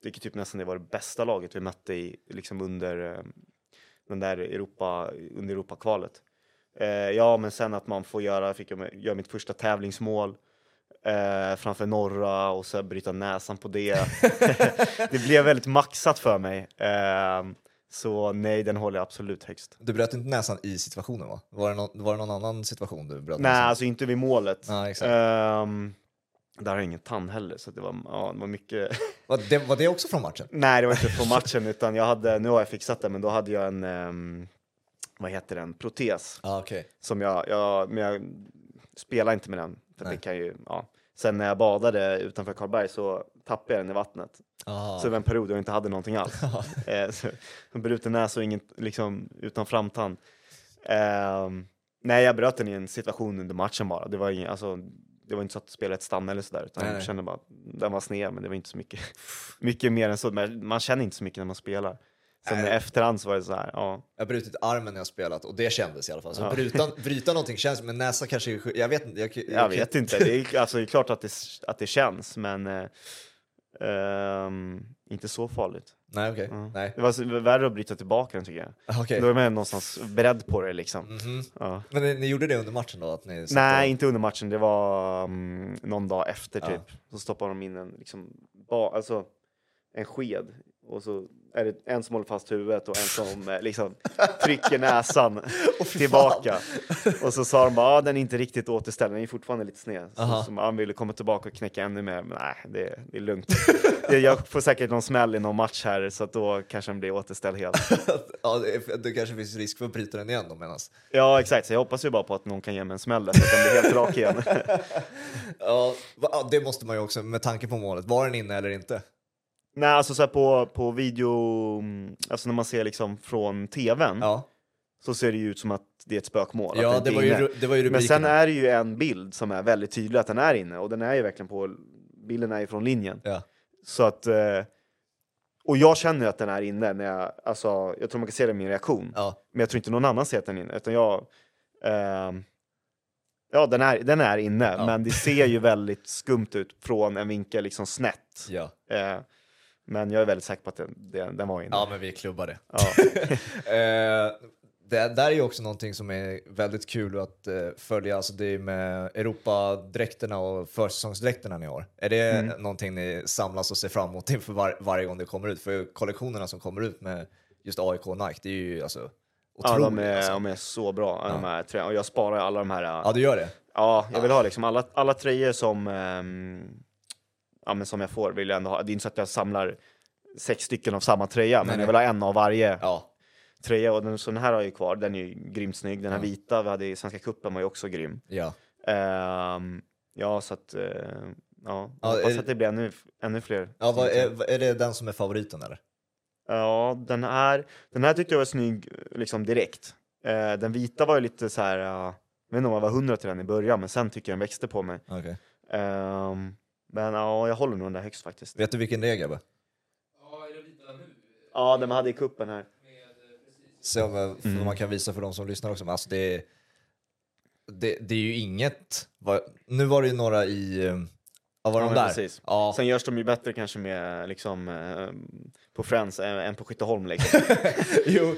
vilket typ nästan det var det bästa laget vi mötte i, liksom under eh, den där Europa, under Europakvalet. Eh, ja, men sen att man får göra, fick jag göra mitt första tävlingsmål eh, framför norra och så bryta näsan på det. det blev väldigt maxat för mig. Eh, så nej, den håller jag absolut högst. Du bröt inte näsan i situationen va? Var det, någon, var det någon annan situation du bröt Nej, näsan? alltså inte vid målet. Ja, exakt. Ehm, Där har jag ingen tand heller, så det var, ja, det var mycket... Var det, var det också från matchen? Nej, det var inte från matchen, utan jag hade, nu har jag fixat det, men då hade jag en, ehm, vad heter den, protes. Ja, okej. Som jag, jag, men jag spelar inte med den, för Nej. det kan ju, ja. Sen när jag badade utanför Karlberg så tappade jag den i vattnet. Aha. Så det var en period jag inte hade någonting alls. eh, så, en bruten näsa och ingen, liksom, utan framtand. Ehm, nej, jag bröt den i en situation under matchen bara. Det var, ingen, alltså, det var inte så att spelet stannade eller sådär, utan Nej, jag kände bara att den var sned, men det var inte så mycket, mycket mer än så. Men man känner inte så mycket när man spelar. Sen i efterhand så var det så här, ja. Jag har brutit armen när jag spelat och det kändes i alla fall. Så Ja. bryta, bryta någonting känns, men näsa kanske Jag vet inte. Jag, Jag vet inte, det är, alltså, det är klart att det, att det känns, men eh, ehm, inte så farligt. Nej, okej. Ja. Nej. Det var värre att bryta tillbaka den tycker jag. Okej. Då är man någonstans beredd på det liksom. Mhm. Ja. Men ni, ni gjorde det under matchen då? Att ni Nej, och- inte under matchen. Det var mm, någon dag efter Ja. typ. Så stoppade de in en, liksom, ba, alltså, en sked. Och så är det en som håller fast huvudet och en som eh, liksom trycker näsan tillbaka. Och så sa de bara, ah, den är inte riktigt återställd, den är fortfarande lite sned. Så, Aha. så man ville komma tillbaka och knäcka ännu mer, men nej, det, det är lugnt. jag får säkert någon smäll i någon match här, så att då kanske den blir återställd helt. ja, det, det kanske finns risk för att bryta den igen då menas. Ja, exakt. Så jag hoppas ju bara på att någon kan ge mig en smäll där, så att den blir helt rak igen. Ja, det måste man ju också med tanke på målet. Var den inne eller inte? Nej, alltså så här på, på video, mm, alltså när man ser liksom från tvn, Ja, så ser det ju ut som att det är ett spökmål. att ja inte det, är var ju, inne. ru- det var ju Men rubriken. sen är det ju en bild som är väldigt tydlig att den är inne, och den är ju verkligen på, bilden är ju från linjen. Ja. Så att, eh, och jag känner ju att den är inne, när jag, alltså, jag tror man kan se det i min reaktion. Ja, Men jag tror inte någon annan ser att den är inne, utan jag, ehm, ja den är, den är inne, Ja. men det ser ju väldigt skumt ut från en vinkel liksom snett. ja. Eh, men jag är väldigt säker på att den, den, den var inne. ja, men vi klubbade. Ja. Eh, det där är ju också någonting som är väldigt kul att eh, följa, alltså det är med Europadräkterna och försäsongsdräkterna ni har. Är det Mm. någonting ni samlas och ser fram emot inför var, varje gång det kommer ut? För kollektionerna som kommer ut med just AIK och Nike, det är ju alltså Ja, otroligt. de är, alltså. de är så bra, de här tröjorna. Och jag sparar alla de här. Ja, du gör det? Ja, jag vill ha liksom alla, alla tröjor som, ehm, ja, men som jag får. Vill jag ändå ha. Det är inte så att jag samlar sex stycken av samma tröja, men nej. jag vill ha en av varje Ja. tröja. Och den, så den här har jag ju kvar, den är ju grymt snygg. Den här Ja. vita vi hade i Svenska cupen var ju också grym. ja. Ehm, ja, så att, eh, ja, Ja, jag hoppas är- att det blir ännu, ännu fler. ja vad är, är det den som är favoriten eller? Ja, den här, den här tyckte jag var snygg liksom direkt. Eh, den vita var ju lite så här, ja, jag vet inte om jag var hundra till den i början, men sen tycker jag den växte på mig. Okej. Ehm, men ja, jag håller nog den där högst faktiskt. Vet du vilken det är grabbar? Ja, är det vita nu? Ja, den man hade i kuppen här. Eh. Se om eh, för Mm. man kan visa för de som lyssnar också. Men alltså det, är- det, det är ju inget... Nu var det ju några i... eh, Ja, var Ja, de där? precis. Ja. Sen görs de ju bättre kanske med liksom på Friends än på Skytteholm liksom. jo,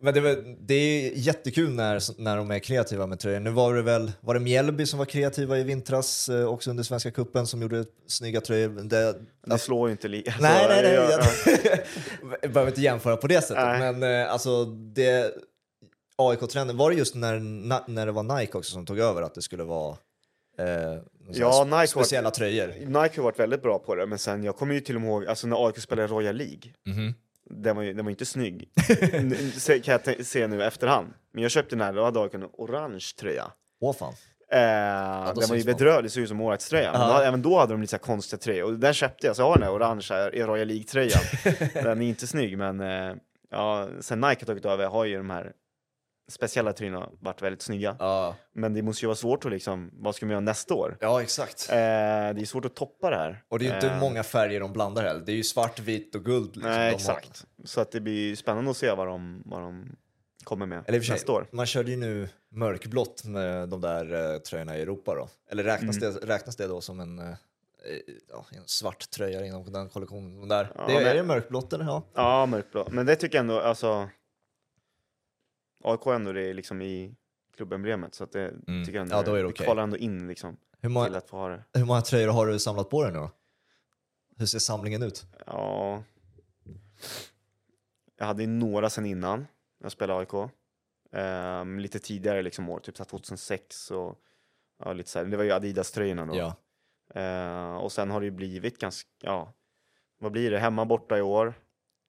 men det, var, det är jättekul när, när de är kreativa med tröjor. Nu var det väl var det Mjällby som var kreativa i vintras eh, också under Svenska Cupen som gjorde snygga tröjor. Det, Det slår ju inte lika. nej, nej, nej. jag- Jag, behöver inte jämfra på det sättet. Nej. Men eh, alltså det... AIK-trenden, var det just när, när det var Nike också som tog över att det skulle vara eh, Ja, Nike speciella tröjor? Nike har varit väldigt bra på det, men sen jag kommer ju till och med ihåg, alltså när AIK spelade Royal League, Mhm. Den var ju, den var inte snygg, kan jag se nu efterhand. Men jag köpte den här, då hade AIK en orange tröja. Åh fan. Eh, då den var ju bedrövlig, det såg ut som målvaktströja. Men Ja. då, även då hade de lite så konstiga tröjor. Och den köpte jag, så jag har den här orangea i Royal League-tröjan. den är inte snygg, men eh, ja, sen Nike har tagit över har ju de här speciella tröjorna varit väldigt snygga. Ja, Men det måste ju vara svårt att liksom, vad ska man göra nästa år? ja exakt. Eh, det är svårt att toppa det här. Och det är ju inte Eh, många färger de blandar heller. Det är ju svart, vitt och guld. Liksom, Nej, exakt. Så att det blir spännande att se vad de, vad de kommer med Eller sig, nästa år. man körde ju nu mörkblått med de där uh, tröjorna i Europa då. Eller räknas, Mm. det, räknas det då som en, eh, ja, en svart tröja inom den kollektionen? Där. Ja, det, är men- det mörkblått eller? Ja. Ja, mörkblå. Men det tycker jag ändå, alltså... AIK ändå det är liksom i klubbemblemet, så att det tycker jag ändå, Mm. Ja, då är det okej. kvalar ändå in liksom Hur, till många, att få ha det. hur många tröjor har du samlat på dig nu då? Hur ser samlingen ut? Ja... Jag hade ju några sen innan jag spelade AIK. Ehm, lite tidigare liksom år, typ så här 2006 och ja, lite så här. Det var ju Adidas-tröjorna då. Ja. Eh, och sen har det ju blivit ganska, ja, vad blir det? Hemma borta i år,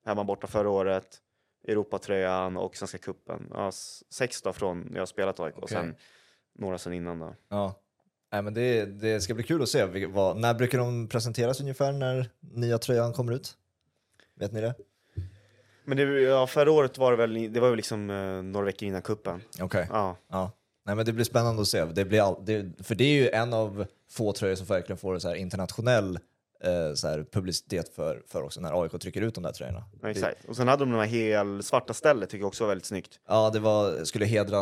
hemma borta förra året, Europatröjan och Svenska cupen. Ja, sex då från när jag har spelat AIK och sen några sen innan då. Ja. Nej, men det, det ska bli kul att se. Vad, när brukar de presenteras ungefär när nya tröjan kommer ut? Vet ni det? Men det, ja, förra året var det väl, det var väl liksom eh, några veckor innan kuppen. Okej. Ja. Ja. Nej, men det blir spännande att se. Det blir all, det, för det är ju en av få tröjor som verkligen får så här internationell eh, så här publicitet för, för också när AIK trycker ut de där tröjorna. Ja, exakt. Och sen hade de de här hel svarta stället tycker jag också var väldigt snyggt. Ja, det var, skulle hedra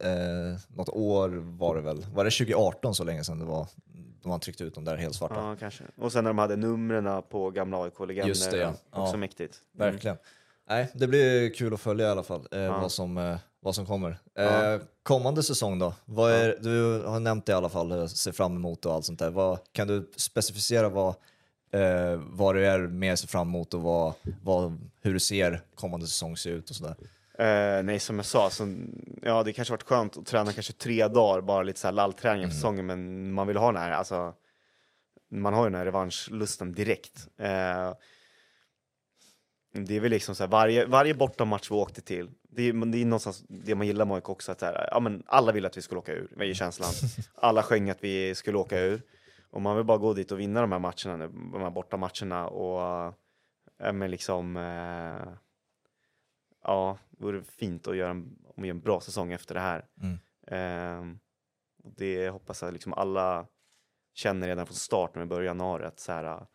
eh, något år var det väl. Var det 2018 så länge sedan det var de har tryckt ut de där helt svarta? Ja, kanske. Och sen när de hade numren på gamla AIK-legender. Just det, ja. Också Ja. mäktigt. Verkligen. Nej, det blir kul att följa i alla fall eh, Ja. vad, som, eh, vad som kommer. Ja. Eh, kommande säsong då? Vad är, Du har nämnt det i alla fall, eh, ser fram emot och allt sånt där. Vad, kan du specificera vad, eh, vad det är mer ser fram emot och vad, vad, hur du ser kommande säsong se ut och sådär? Eh, nej, som jag sa, så, ja, det kanske varit skönt att träna kanske tre dagar, bara lite så här lallträning Mm. säsongen, men man vill ha den här, alltså, man har ju den här revanschlusten direkt. Eh, det är väl liksom så här, varje, varje bortamatch vi åkte till, det är, det är någonstans det man gillar med AIK också, att så här, ja, men alla vill att vi skulle åka ur, är känslan. Alla sjöng att vi skulle åka ur. Och man vill bara gå dit och vinna de här matcherna, nu, de här bortamatcherna och äh, men liksom eh, ja, det vore fint att göra en, om vi gör en bra säsong efter det här. Mm. Och det hoppas jag liksom alla känner redan från start när vi börjar januari att så här,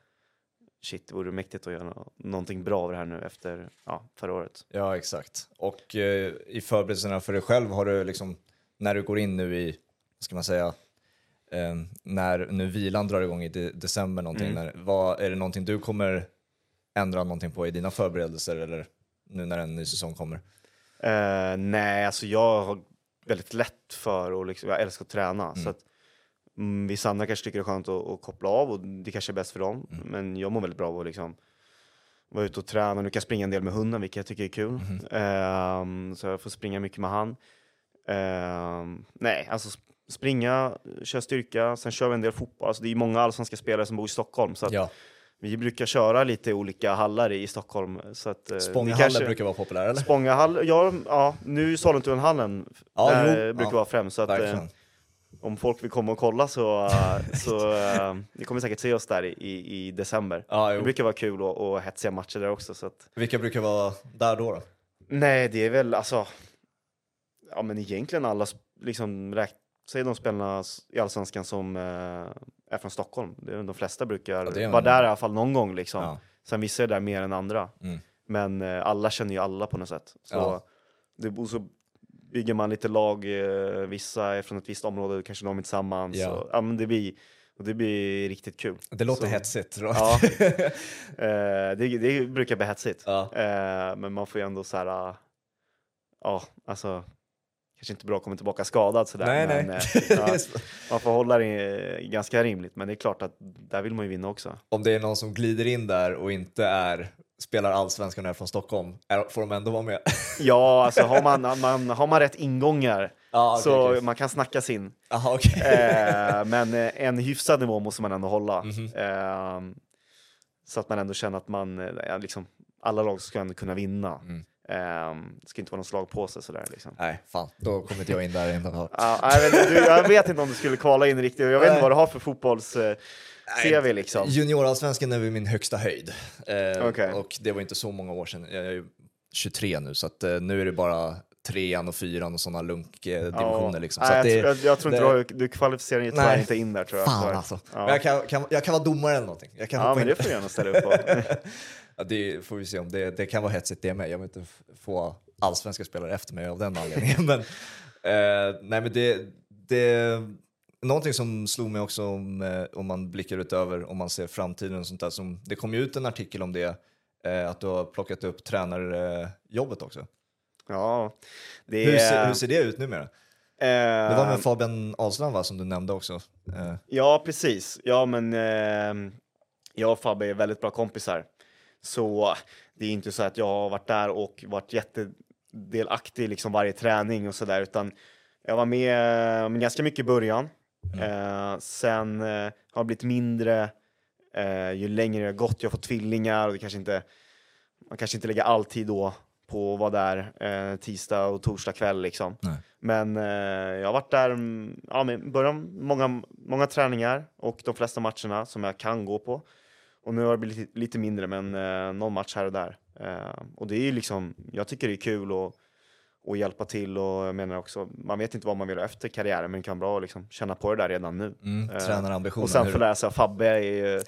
shit, det vore mäktigt att göra nå- någonting bra av det här nu efter ja, förra året. Ja, exakt. Och eh, i förberedelserna för dig själv har du liksom, när du går in nu i, ska man säga, eh, när nu vilan drar igång i de december någonting, Mm. när, vad, är det någonting du kommer ändra någonting på i dina förberedelser eller nu när en ny säsong kommer? Eh, nej, alltså jag har väldigt lätt för och liksom, jag älskar att träna. Så att, mm, vissa andra kanske tycker det är skönt att, att koppla av och det kanske är bäst för dem. Men jag mår väldigt bra av att liksom vara ute och träna. Nu kan jag springa en del med hunden, vilket jag tycker är kul. Ehm, så jag får springa mycket med han. Ehm, nej, alltså sp- springa, köra styrka, sen kör vi en del fotboll. Alltså det är många allsvenska spelare som bor i Stockholm. Så att Ja, vi brukar köra lite i olika hallar i Stockholm. Så att, eh, Spångahallen kanske- brukar vara populär eller? Spångahall, ja, ja nu är Sollentunahallen Ja, brukar ja, vara främst. Så att, eh, Verkligen. Om folk vill komma och kolla så, så eh, ni kommer säkert se oss där i, i, december. Ja, Det brukar vara kul och, och hetsiga matcher där också. Så att, Vilka brukar vara där då? då? nej, det är väl alltså, ja men egentligen alla, liksom, räk, säg de spelarna i Allsvenskan som eh, är från Stockholm. Det är, de flesta brukar Ja, vara där i alla fall någon gång liksom. Ja. Sen vissa är där mer än andra. Mm. Men eh, alla känner ju alla på något sätt. Så, Ja. det, och så bygger man lite lag, eh, vissa är från ett visst område, kanske de är tillsammans. Ja. Och, ja, men det, blir, och det blir riktigt kul. Det låter Så- hetsigt. Ja. eh, det, det brukar bli hetsigt. Ja. Eh, men man får ju ändå så här, ja, alltså, kanske inte bra att komma tillbaka skadad sådär. Nej, men, nej. ja, man får hålla det ganska rimligt, men det är klart att där vill man ju vinna också. Om det är någon som glider in där och inte är spelar allsvenskan och är från Stockholm, är, får de ändå vara med? Ja, alltså har man, man, har man rätt ingångar Ja, okej, så okej. man kan snacka sin. Aha, okej. Eh, men eh, en hyfsad nivå måste man ändå hålla. Mhm. Eh, så att man ändå känner att man, eh, liksom, alla lag ska ändå kunna vinna. Mm. Eh, det ska inte vara någon slag på sig sådär. Liksom. Nej, fan, då kommer inte jag in där ändå. Ja, jag, vet, jag vet inte om du skulle kvala in riktigt. Jag vet inte vad du har för fotbolls eh, CV liksom. Juniorallsvenskan är väl min högsta höjd. Eh, Okej. Och det var inte så många år sedan. Jag är ju 23 nu, så att, eh, nu är det bara trean och fyran och sådana lunkdivisioner. Ja. Liksom. Så Nej, jag, det, jag, jag tror inte det- du, du kvalificerar dig tyvärr inte in där tror jag. Fan alltså. Ja. Men jag, kan, kan, jag kan vara domare eller någonting. Jag kan Ja, men in. det får du gärna ställa upp på. Ja, det får vi se om det, det kan vara hetsigt det med. Jag vill inte få allsvenska spelare efter mig av den anledningen. men, eh, nej, men det, det, någonting som slog mig också om, eh, om man blickar utöver, om man ser framtiden och sånt där. Som, det kom ju ut en artikel om det, eh, att du har plockat upp tränarjobbet också. ja, det Hur, ser, hur ser det ut numera? Det var med Fabian Ahlstrand va, som du nämnde också. Eh, Ja, precis. Ja, men eh, jag och Fabbe är väldigt bra kompisar. Så det är inte så att jag har varit där och varit jättedelaktig i liksom varje träning och sådär, utan jag var med, med ganska mycket i början. Eh, sen eh, har det blivit mindre eh, ju längre det har gått. Jag har fått tvillingar och det kanske inte, man kanske inte lägger all tid då på att vara där tisdag och torsdag kväll liksom. Nej. Men jag har varit där, mm, ja, men början många, många träningar och de flesta matcherna som jag kan gå på. Och nu har det blivit lite, mindre, men eh, någon match här och där. Eh, och det är ju liksom, jag tycker det är kul att och hjälpa till och jag menar också, man vet inte vad man vill efter karriären, men det kan vara bra liksom känna på det där redan nu. Mm, Eh, Tränarambitionen. Och sen få lära sig av Fabbe är ju,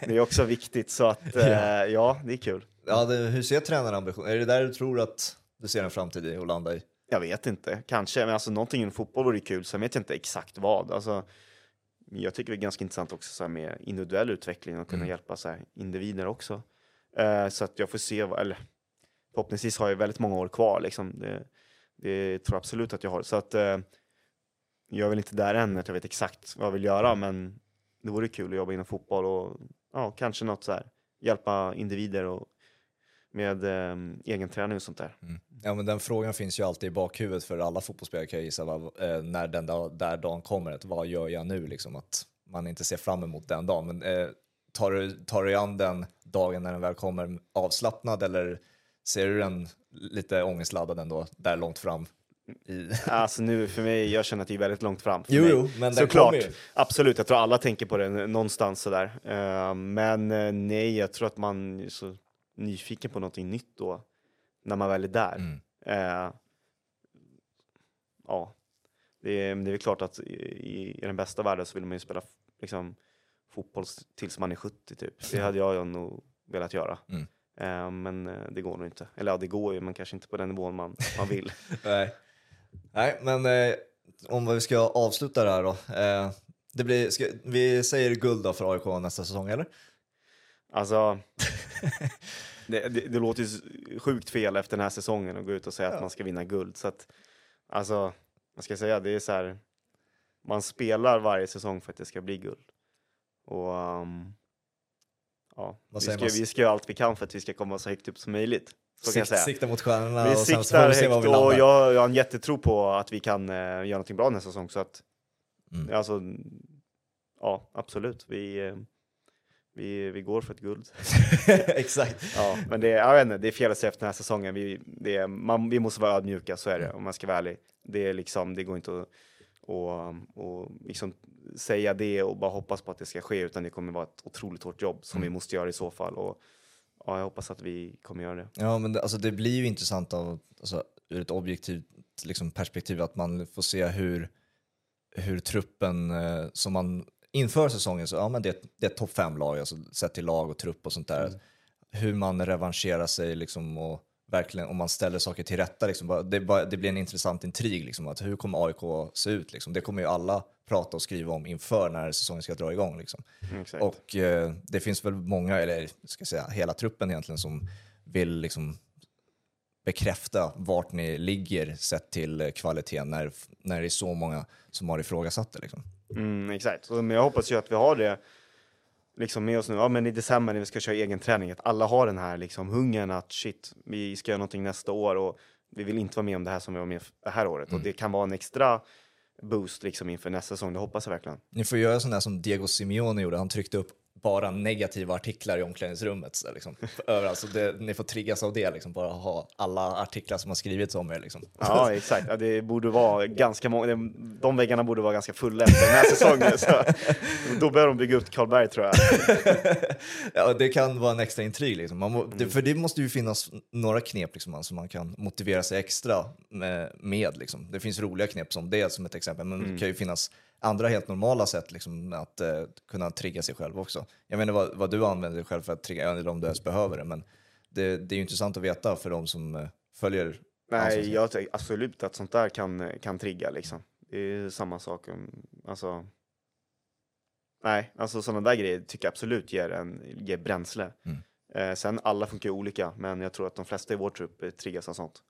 det är också viktigt, så att eh, ja, det är kul. Ja, det, hur ser tränarambitionen? Är det där du tror att du ser en framtid i att landa i? Jag vet inte, kanske, men alltså någonting inom fotboll vore kul, sen vet jag inte exakt vad. Alltså, jag tycker det är ganska intressant också så här, med individuell utveckling och kunna Mm. hjälpa så här, individer också. Eh, så att jag får se, vad, eller förhoppningsvis har jag väldigt många år kvar liksom. Det, det tror jag absolut att jag har. Så att eh, jag är väl inte där än att jag vet exakt vad jag vill göra, men det vore kul att jobba inom fotboll och ja, kanske något så här, hjälpa individer och med eh, egen träning och sånt där. Mm. Ja, men den frågan finns ju alltid i bakhuvudet för alla fotbollsspelare kan jag gissa, vad, eh, när den dag, där dagen kommer, att vad gör jag nu liksom? Att man inte ser fram emot den dagen. Men eh, tar, du, tar du dig an den dagen när den väl kommer avslappnad eller ser du den lite ångestladdad ändå, där långt fram? I... Alltså nu för mig, jag känner att det är väldigt långt fram. Jo, jo, men Såklart, absolut. Jag tror alla tänker på det någonstans sådär. Eh, men eh, nej, jag tror att man är så nyfiken på någonting nytt då, när man väl är där. Mm. Eh, ja, det är, det är väl klart att i, i den bästa världen så vill man ju spela liksom, fotboll tills man är 70 typ. Det hade jag nog velat göra. Mm. Eh, men eh, det går nog inte. Eller ja, det går ju, men kanske inte på den nivån man, man vill. Nej. Nej, men eh, om vi ska avsluta det här då. Eh, det blir, ska, vi säger guld då för AIK nästa säsong, eller? Alltså, det, det, det låter ju sjukt fel efter den här säsongen att gå ut och säga Ja. att man ska vinna guld. Så att, alltså, vad ska jag säga, det är så här, man spelar varje säsong för att det ska bli guld. Och um, ja, Vad vi ska, vi ska göra allt vi kan för att vi ska komma så högt upp som möjligt. Så Sikt, sikta mot stjärnorna Vi och sen så får vi se högt vi och landar. jag, jag har en jättetro på att vi kan eh, göra någonting bra nästa säsong. Så att, Mm. alltså, ja, absolut. Vi, eh, vi, vi går för ett guld. Exakt. Ja, men det, jag vet inte, det är fel att säga efter den här säsongen. Vi, det, man, vi måste vara ödmjuka, så är det, om man ska vara ärlig. Det, är liksom, det går inte att och, och liksom säga det och bara hoppas på att det ska ske, utan det kommer vara ett otroligt hårt jobb som vi måste göra i så fall. Och, ja, jag hoppas att vi kommer göra det. Ja, men det, alltså, det blir ju intressant av, alltså, ur ett objektivt liksom, perspektiv att man får se hur, hur truppen eh, som man inför säsongen, så, ja, men det, det är ett topp fem-lag, alltså, sett till lag och trupp och sånt där. Hur man revanscherar sig liksom, och verkligen om man ställer saker till rätta. Liksom, det, det blir en intressant intrig. Liksom, att hur kommer AIK se ut? Liksom? Det kommer ju alla prata och skriva om inför när säsongen ska dra igång. Liksom. Mm. Och eh, det finns väl många, eller ska jag säga hela truppen egentligen, som vill liksom bekräfta vart ni ligger sett till kvaliteten när, när det är så många som har ifrågasatt det. Liksom. Mm, exakt. Men jag hoppas ju att vi har det liksom med oss nu. Ja, men i december när vi ska köra egen träning, att alla har den här liksom hungern att shit, vi ska göra någonting nästa år och vi vill inte vara med om det här som vi var med det här året. Och det kan vara en extra boost liksom inför nästa säsong, det hoppas jag verkligen. Ni får göra sån där som Diego Simeone gjorde, han tryckte upp bara negativa artiklar i omklädningsrummet. Så liksom, överallt. Så det, ni får triggas av det, liksom, bara ha alla artiklar som har skrivits om er. Liksom. Ja, exakt. Ja, det borde vara ganska många, de- väggarna borde vara ganska fulla efter den här säsongen. Så, då börjar de bygga upp Karlberg tror jag. Ja, det kan vara en extra intrig. Liksom. Må, Mm. det, för det måste ju finnas några knep liksom, som man kan motivera sig extra med. med liksom. Det finns roliga knep som det som ett exempel, men Mm. det kan ju finnas andra helt normala sätt liksom, att eh, kunna trigga sig själv också. Jag menar vad, vad du använder själv för att trigga, eller om du ens behöver det, men det, det är ju intressant att veta för de som eh, följer. Nej, jag tänker absolut att sånt där kan, kan trigga liksom. Det är samma sak. Alltså, nej, alltså sådana där grejer tycker jag absolut ger, en, ger bränsle. Mm. Eh, sen alla funkar ju olika, men jag tror att de flesta i vår trupp eh, triggas av sånt.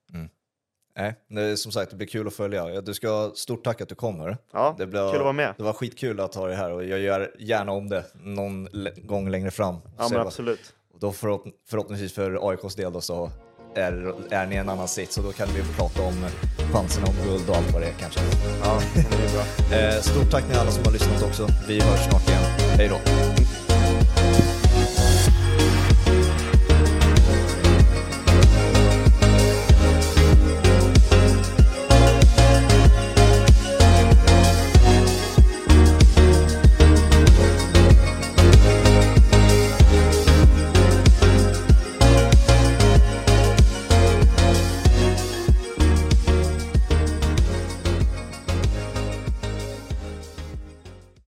Nej, det är, som sagt, det blir kul att följa. Ja, Du ska ha stort tack att du kommer. Ja, Det blir, kul att vara med. Det var skitkul att ha dig här och jag gör gärna om det någon gång längre fram. Ja, men vad- absolut. Och då förhopp- förhoppningsvis för AIKs del då så är, är ni i en annan sits och då kan vi prata om chanserna om guld och allt vad det är kanske. Ja, det är bra. Eh, stort tack till alla som har lyssnat också. Vi hörs snart igen. Hej då!